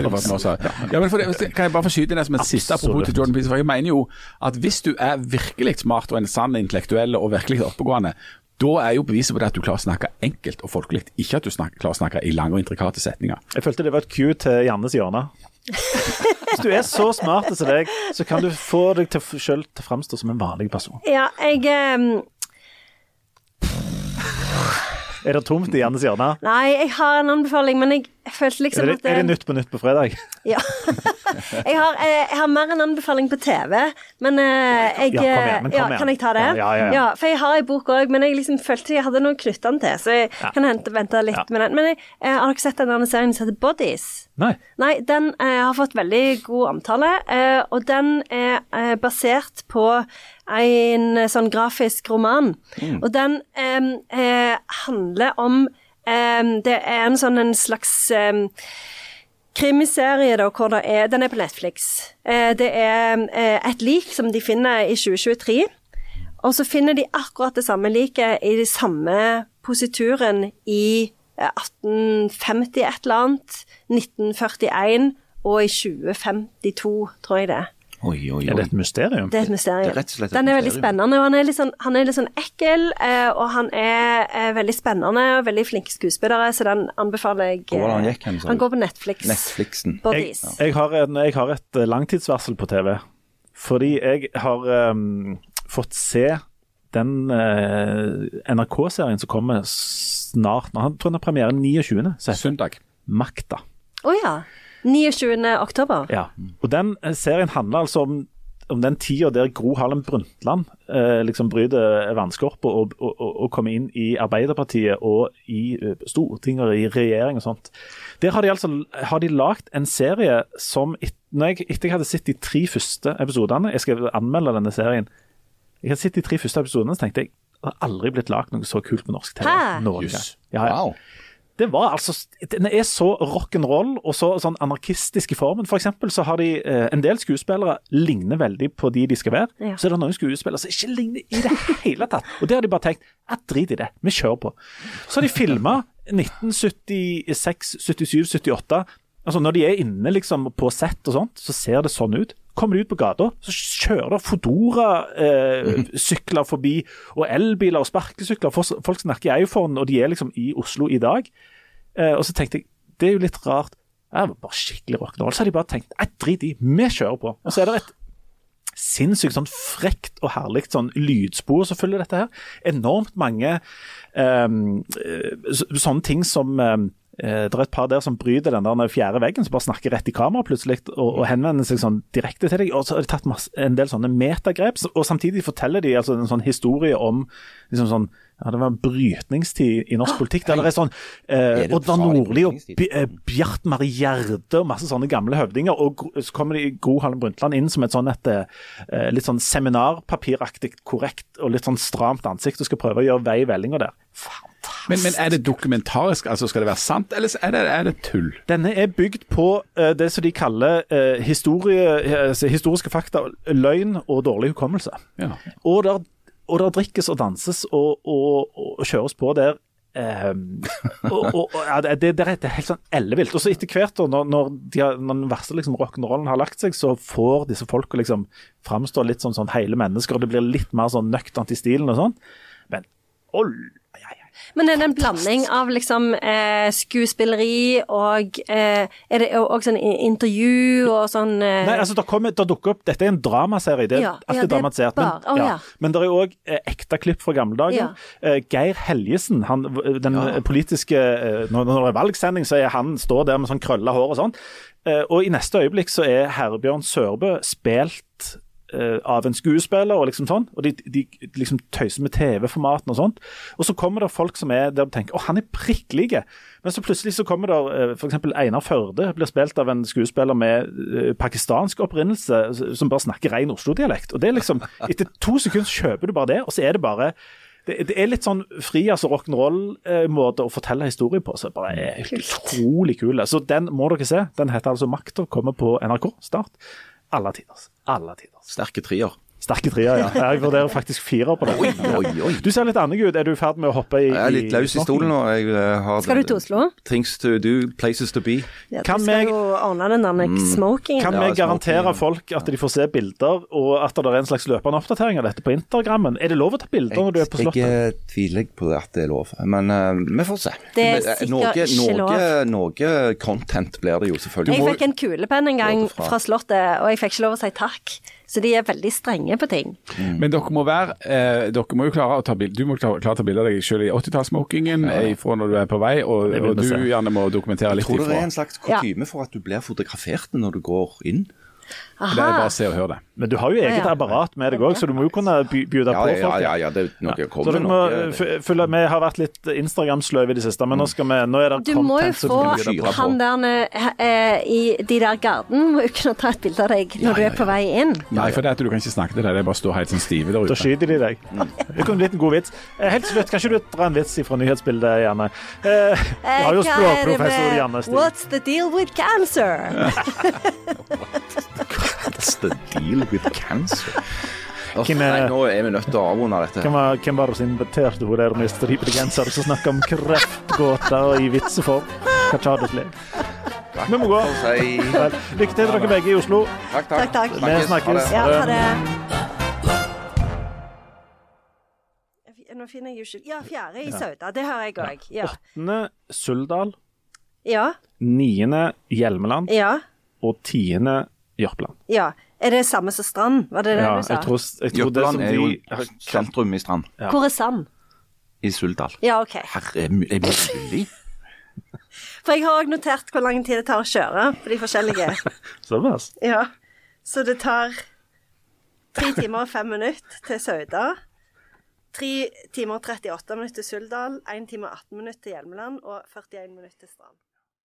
ja, men for det, kan jeg bare få skyte inn det som et siste apropos til Jordan Peterson? For jeg mener jo at hvis du er virkelig smart og en sann intellektuell og virkelig oppegående, da er jo beviset på det at du klarer å snakke enkelt og folkelig, ikke at du snakker, klarer å snakke i lange og intrikate setninger. Jeg følte det var et cue til Jannes hjørne. Hvis du er så smart som deg, så kan du få deg til sjøl til å framstå som en vanlig person. Ja, jeg um... Er det tomt i Jannes hjørne? Nei, jeg har en anbefaling, men jeg, jeg følte liksom Er det, at er det Nytt på Nytt på fredag? Ja. jeg, har, eh, jeg har mer en anbefaling på TV, men eh, jeg Ja, kom igjen, men ja. Kan jeg ta det? Ja, ja, ja. for jeg har ei bok òg, men jeg liksom følte jeg hadde noe å knytte den til, så jeg Ja. kan hente, vente litt Ja. med den. Men jeg, eh, har dere sett den serien som heter Bodies? Nei. Nei, den eh, har fått veldig god omtale, eh, og den er eh, basert på en eh, sånn grafisk roman. Og den eh, eh, handler om eh, Det er en sånn en slags um, krimiserie, da, hvor det er Den er på Netflix. Uh, det er uh, et lik som de finner i 2023. Og så finner de akkurat det samme liket i den samme posituren i eh, 1850 et eller annet, 1941 og i 2052, tror jeg det. Oi, oi, Er det et mysterium? Det er et mysterium. Det er rett og slett et den er veldig mysterium. spennende, og han er litt sånn, han er litt sånn ekkel, eh, og han er eh, veldig spennende og veldig flinke skuespillere, så den anbefaler jeg. Hvor han eh, gikk han, Han går på Netflix. Netflixen. Jeg, jeg, har en, jeg har et eh, langtidsvarsel på TV. Fordi jeg har um, fått se den uh, NRK-serien som kommer snart. Han Jeg tror den har premiere 29. Søndag. Makta. Å ja. 29. oktober. Ja. Og den eh, serien handler altså om, om den tida der Gro Harlem Brundtland eh, liksom bryter vannskorpa og, og, og, og kommer inn i Arbeiderpartiet og i eh, Stortinget og i regjering og sånt. Der har de altså har de lagd en serie som et, når jeg, Etter jeg hadde sett de tre første episodene Jeg skal anmelde denne serien. Jeg hadde sett de tre første episodene, så tenkte jeg det har aldri blitt lagd noe så kult på norsk TV. Noen gang. Ja, ja. Wow. Det var altså Den er så rock'n'roll og så sånn anarkistisk i formen. For eksempel så har de eh, En del skuespillere ligner veldig på de de skal være. Ja. Så er det noen skuespillere som ikke ligner i det hele tatt. Og det har de bare tenkt at drit i det, vi kjører på. Så har de filma 1976, 77, 78. Altså Når de er inne liksom på sett og sånt, så ser det sånn ut. Kommer de ut på gata, så kjører det Fodora-sykler forbi, og elbiler og sparkesykler. Folk snakker i iPhone, og de er liksom i Oslo i dag. Eh, og så tenkte jeg, det er jo litt rart. Det var bare skikkelig rock'n'roll. Så har de bare tenkt, drit i, vi kjører på. Og så er det et sinnssykt sånn frekt og herlig sånn lydspor som følger dette her. Enormt mange eh, sånne ting som eh, det er et par der som bryter den der fjerde veggen, som bare snakker rett i kamera plutselig, og, og henvender seg sånn direkte til deg. Og så har de tatt masse, en del sånne metagrep, og samtidig forteller de altså en sånn historie om liksom sånn ja, Det var en brytningstid i norsk politikk. Der det er sånn eh, Oddvar Nordli og eh, Bjart Mari Gjerde og masse sånne gamle høvdinger. Og så kommer de Gro Harlem Brundtland inn som et sånn et, eh, litt sånn seminarpapiraktig korrekt og litt sånn stramt ansikt og skal prøve å gjøre vei i vellinga der. Fantastisk. Men, men er det dokumentarisk, altså skal det være sant, eller er det, er det tull? Denne er bygd på uh, det som de kaller uh, historie, uh, historiske fakta, løgn og dårlig hukommelse. Ja. Og der, og der drikkes og danses og, og, og kjøres på der. Um, og, og, ja, det, det, er- det er helt sånn ellevilt. Og så etter hvert, når, når, de har, når den verste liksom, rock'n'rollen har lagt seg, så får disse folka liksom framstå litt som sånn hele mennesker, og det blir litt mer sånn nøkternt i stilen og sånn. Men ja. Men er det en blanding av liksom eh, skuespilleri og eh, Er det òg sånn intervju og sånn eh, Nei, altså, det, kommer, det dukker opp, Dette er en dramaserie, det Ja, ja, alltid det er dramatisert. Men, oh, ja. men det er òg eh, ekte klipp fra gamle dager. Ja. Eh, Geir Helgesen, han, den politiske eh, når, når det er valgsending, så er han står der med sånn krølla hår og sånn. Eh, og i neste øyeblikk så er Herbjørn Sørbø spilt eh, av en skuespiller og liksom sånn. Og de, de liksom tøyser med TV-formaten og sånt. Og så kommer det folk som er der du tenker å, han er prikk lik. Men så plutselig så kommer det uh, f.eks. Einar Førde blir spilt av en skuespiller med uh, pakistansk opprinnelse som bare snakker ren Oslo-dialekt. Og det er liksom, Etter to sekunder kjøper du bare det, og så er det bare det, det er litt sånn fri altså rock'n'roll-måte å fortelle historie på. så bare er utrolig kul. Så den må dere se. Den heter altså 'Makta', kommer på NRK Start. Alle tiders. Alle tider. Sterke trier. Sterke trier, ja. Jeg vurderer faktisk fire på det. Oi, oi, oi. Du ser litt annerledes ut. Er du i ferd med å hoppe i Jeg er litt løs i stolen nå. Jeg eh, har Skal du til Oslo? Things to do, places to be. Ja, Kan du skal meg- jo ordne den der smokingen. Kan vi ja, garantere folk at de får se bilder, og at det er en slags løpende oppdatering av dette på Instagrammen? Er det lov å ta bilder når du er på Slottet? jeg tviler på at det er lov, men uh, vi får se. Det er eh, sikkert noe, ikke noe, noe content blir det jo, selvfølgelig. Jeg fikk en kulepenn en gang fra Slottet, og jeg fikk ikke lov å si takk. Så de er veldig strenge på ting. Men dere må være eh, Dere må jo klare å ta bilde Du må klare, klare å ta bilde av deg selv i 80-tallssmokingen fra når du er på vei, og, og du gjerne må dokumentere litt ifra. Tror du det er en slags kutyme for at du blir fotografert når du går inn? Det er bare å se og høre det. Men du har jo eget Ja, ja. apparat med deg òg, så du må jo kunne by bjude Ja, på ja, folk. ja, ja det er noe Så kommer dere må noe. følge Vi har vært litt Instagram-sløve i det siste, men nå, skal vi, nå er det Du må jo content som du kan bjude på. han der eh, i de der garden må jo kunne ta et bilde av deg når du er på vei inn. Nei, for det er at du kan ikke snakke til deg, det er bare å stå helt sånn stive der ute. Da skyter de deg. Det kunne blitt en god vits. Eh, Helt til slutt, kan ikke du dra en vits fra nyhetsbildet, Janne? Eh, Du har jo Eh, språkprofessor Janne Stig. What's the deal with cancer? That's the deal with cancer. Oh, Hvem er- nei, nå er vi nødt til å avrunde dette. Hvem var, hvem var det som inviterte hun der med stripegenser som snakker om kreftgåter i vitseform? Hva tar det til? Vi må gå. Si Lykke til dere begge i Oslo. Takk, Takk, takk. Vi Snakkes. Ha det. Ja, ha det. Nå finner jeg jo ikke Ja, fjerde i Sauda. Det har jeg òg. Ja. Åttende Suldal, Ja. niende Hjelmeland Ja. og tiende Jørpeland. ja. Er det samme som Strand? Var det det Ja, du sa? jeg tror, jeg tror det som Jørpeland er jo de sentrum i Strand. Ja. Hvor er Sand? I Suldal. Ja, OK. Herre, er det mulig? For jeg har òg notert hvor lang tid det tar å kjøre på de forskjellige. Såpass. Ja. Så det tar tre timer og fem minutter til Sauda. Tre timer og 38 minutter til Suldal. Én time og 18 minutter til Hjelmeland og 41 minutter til Strand.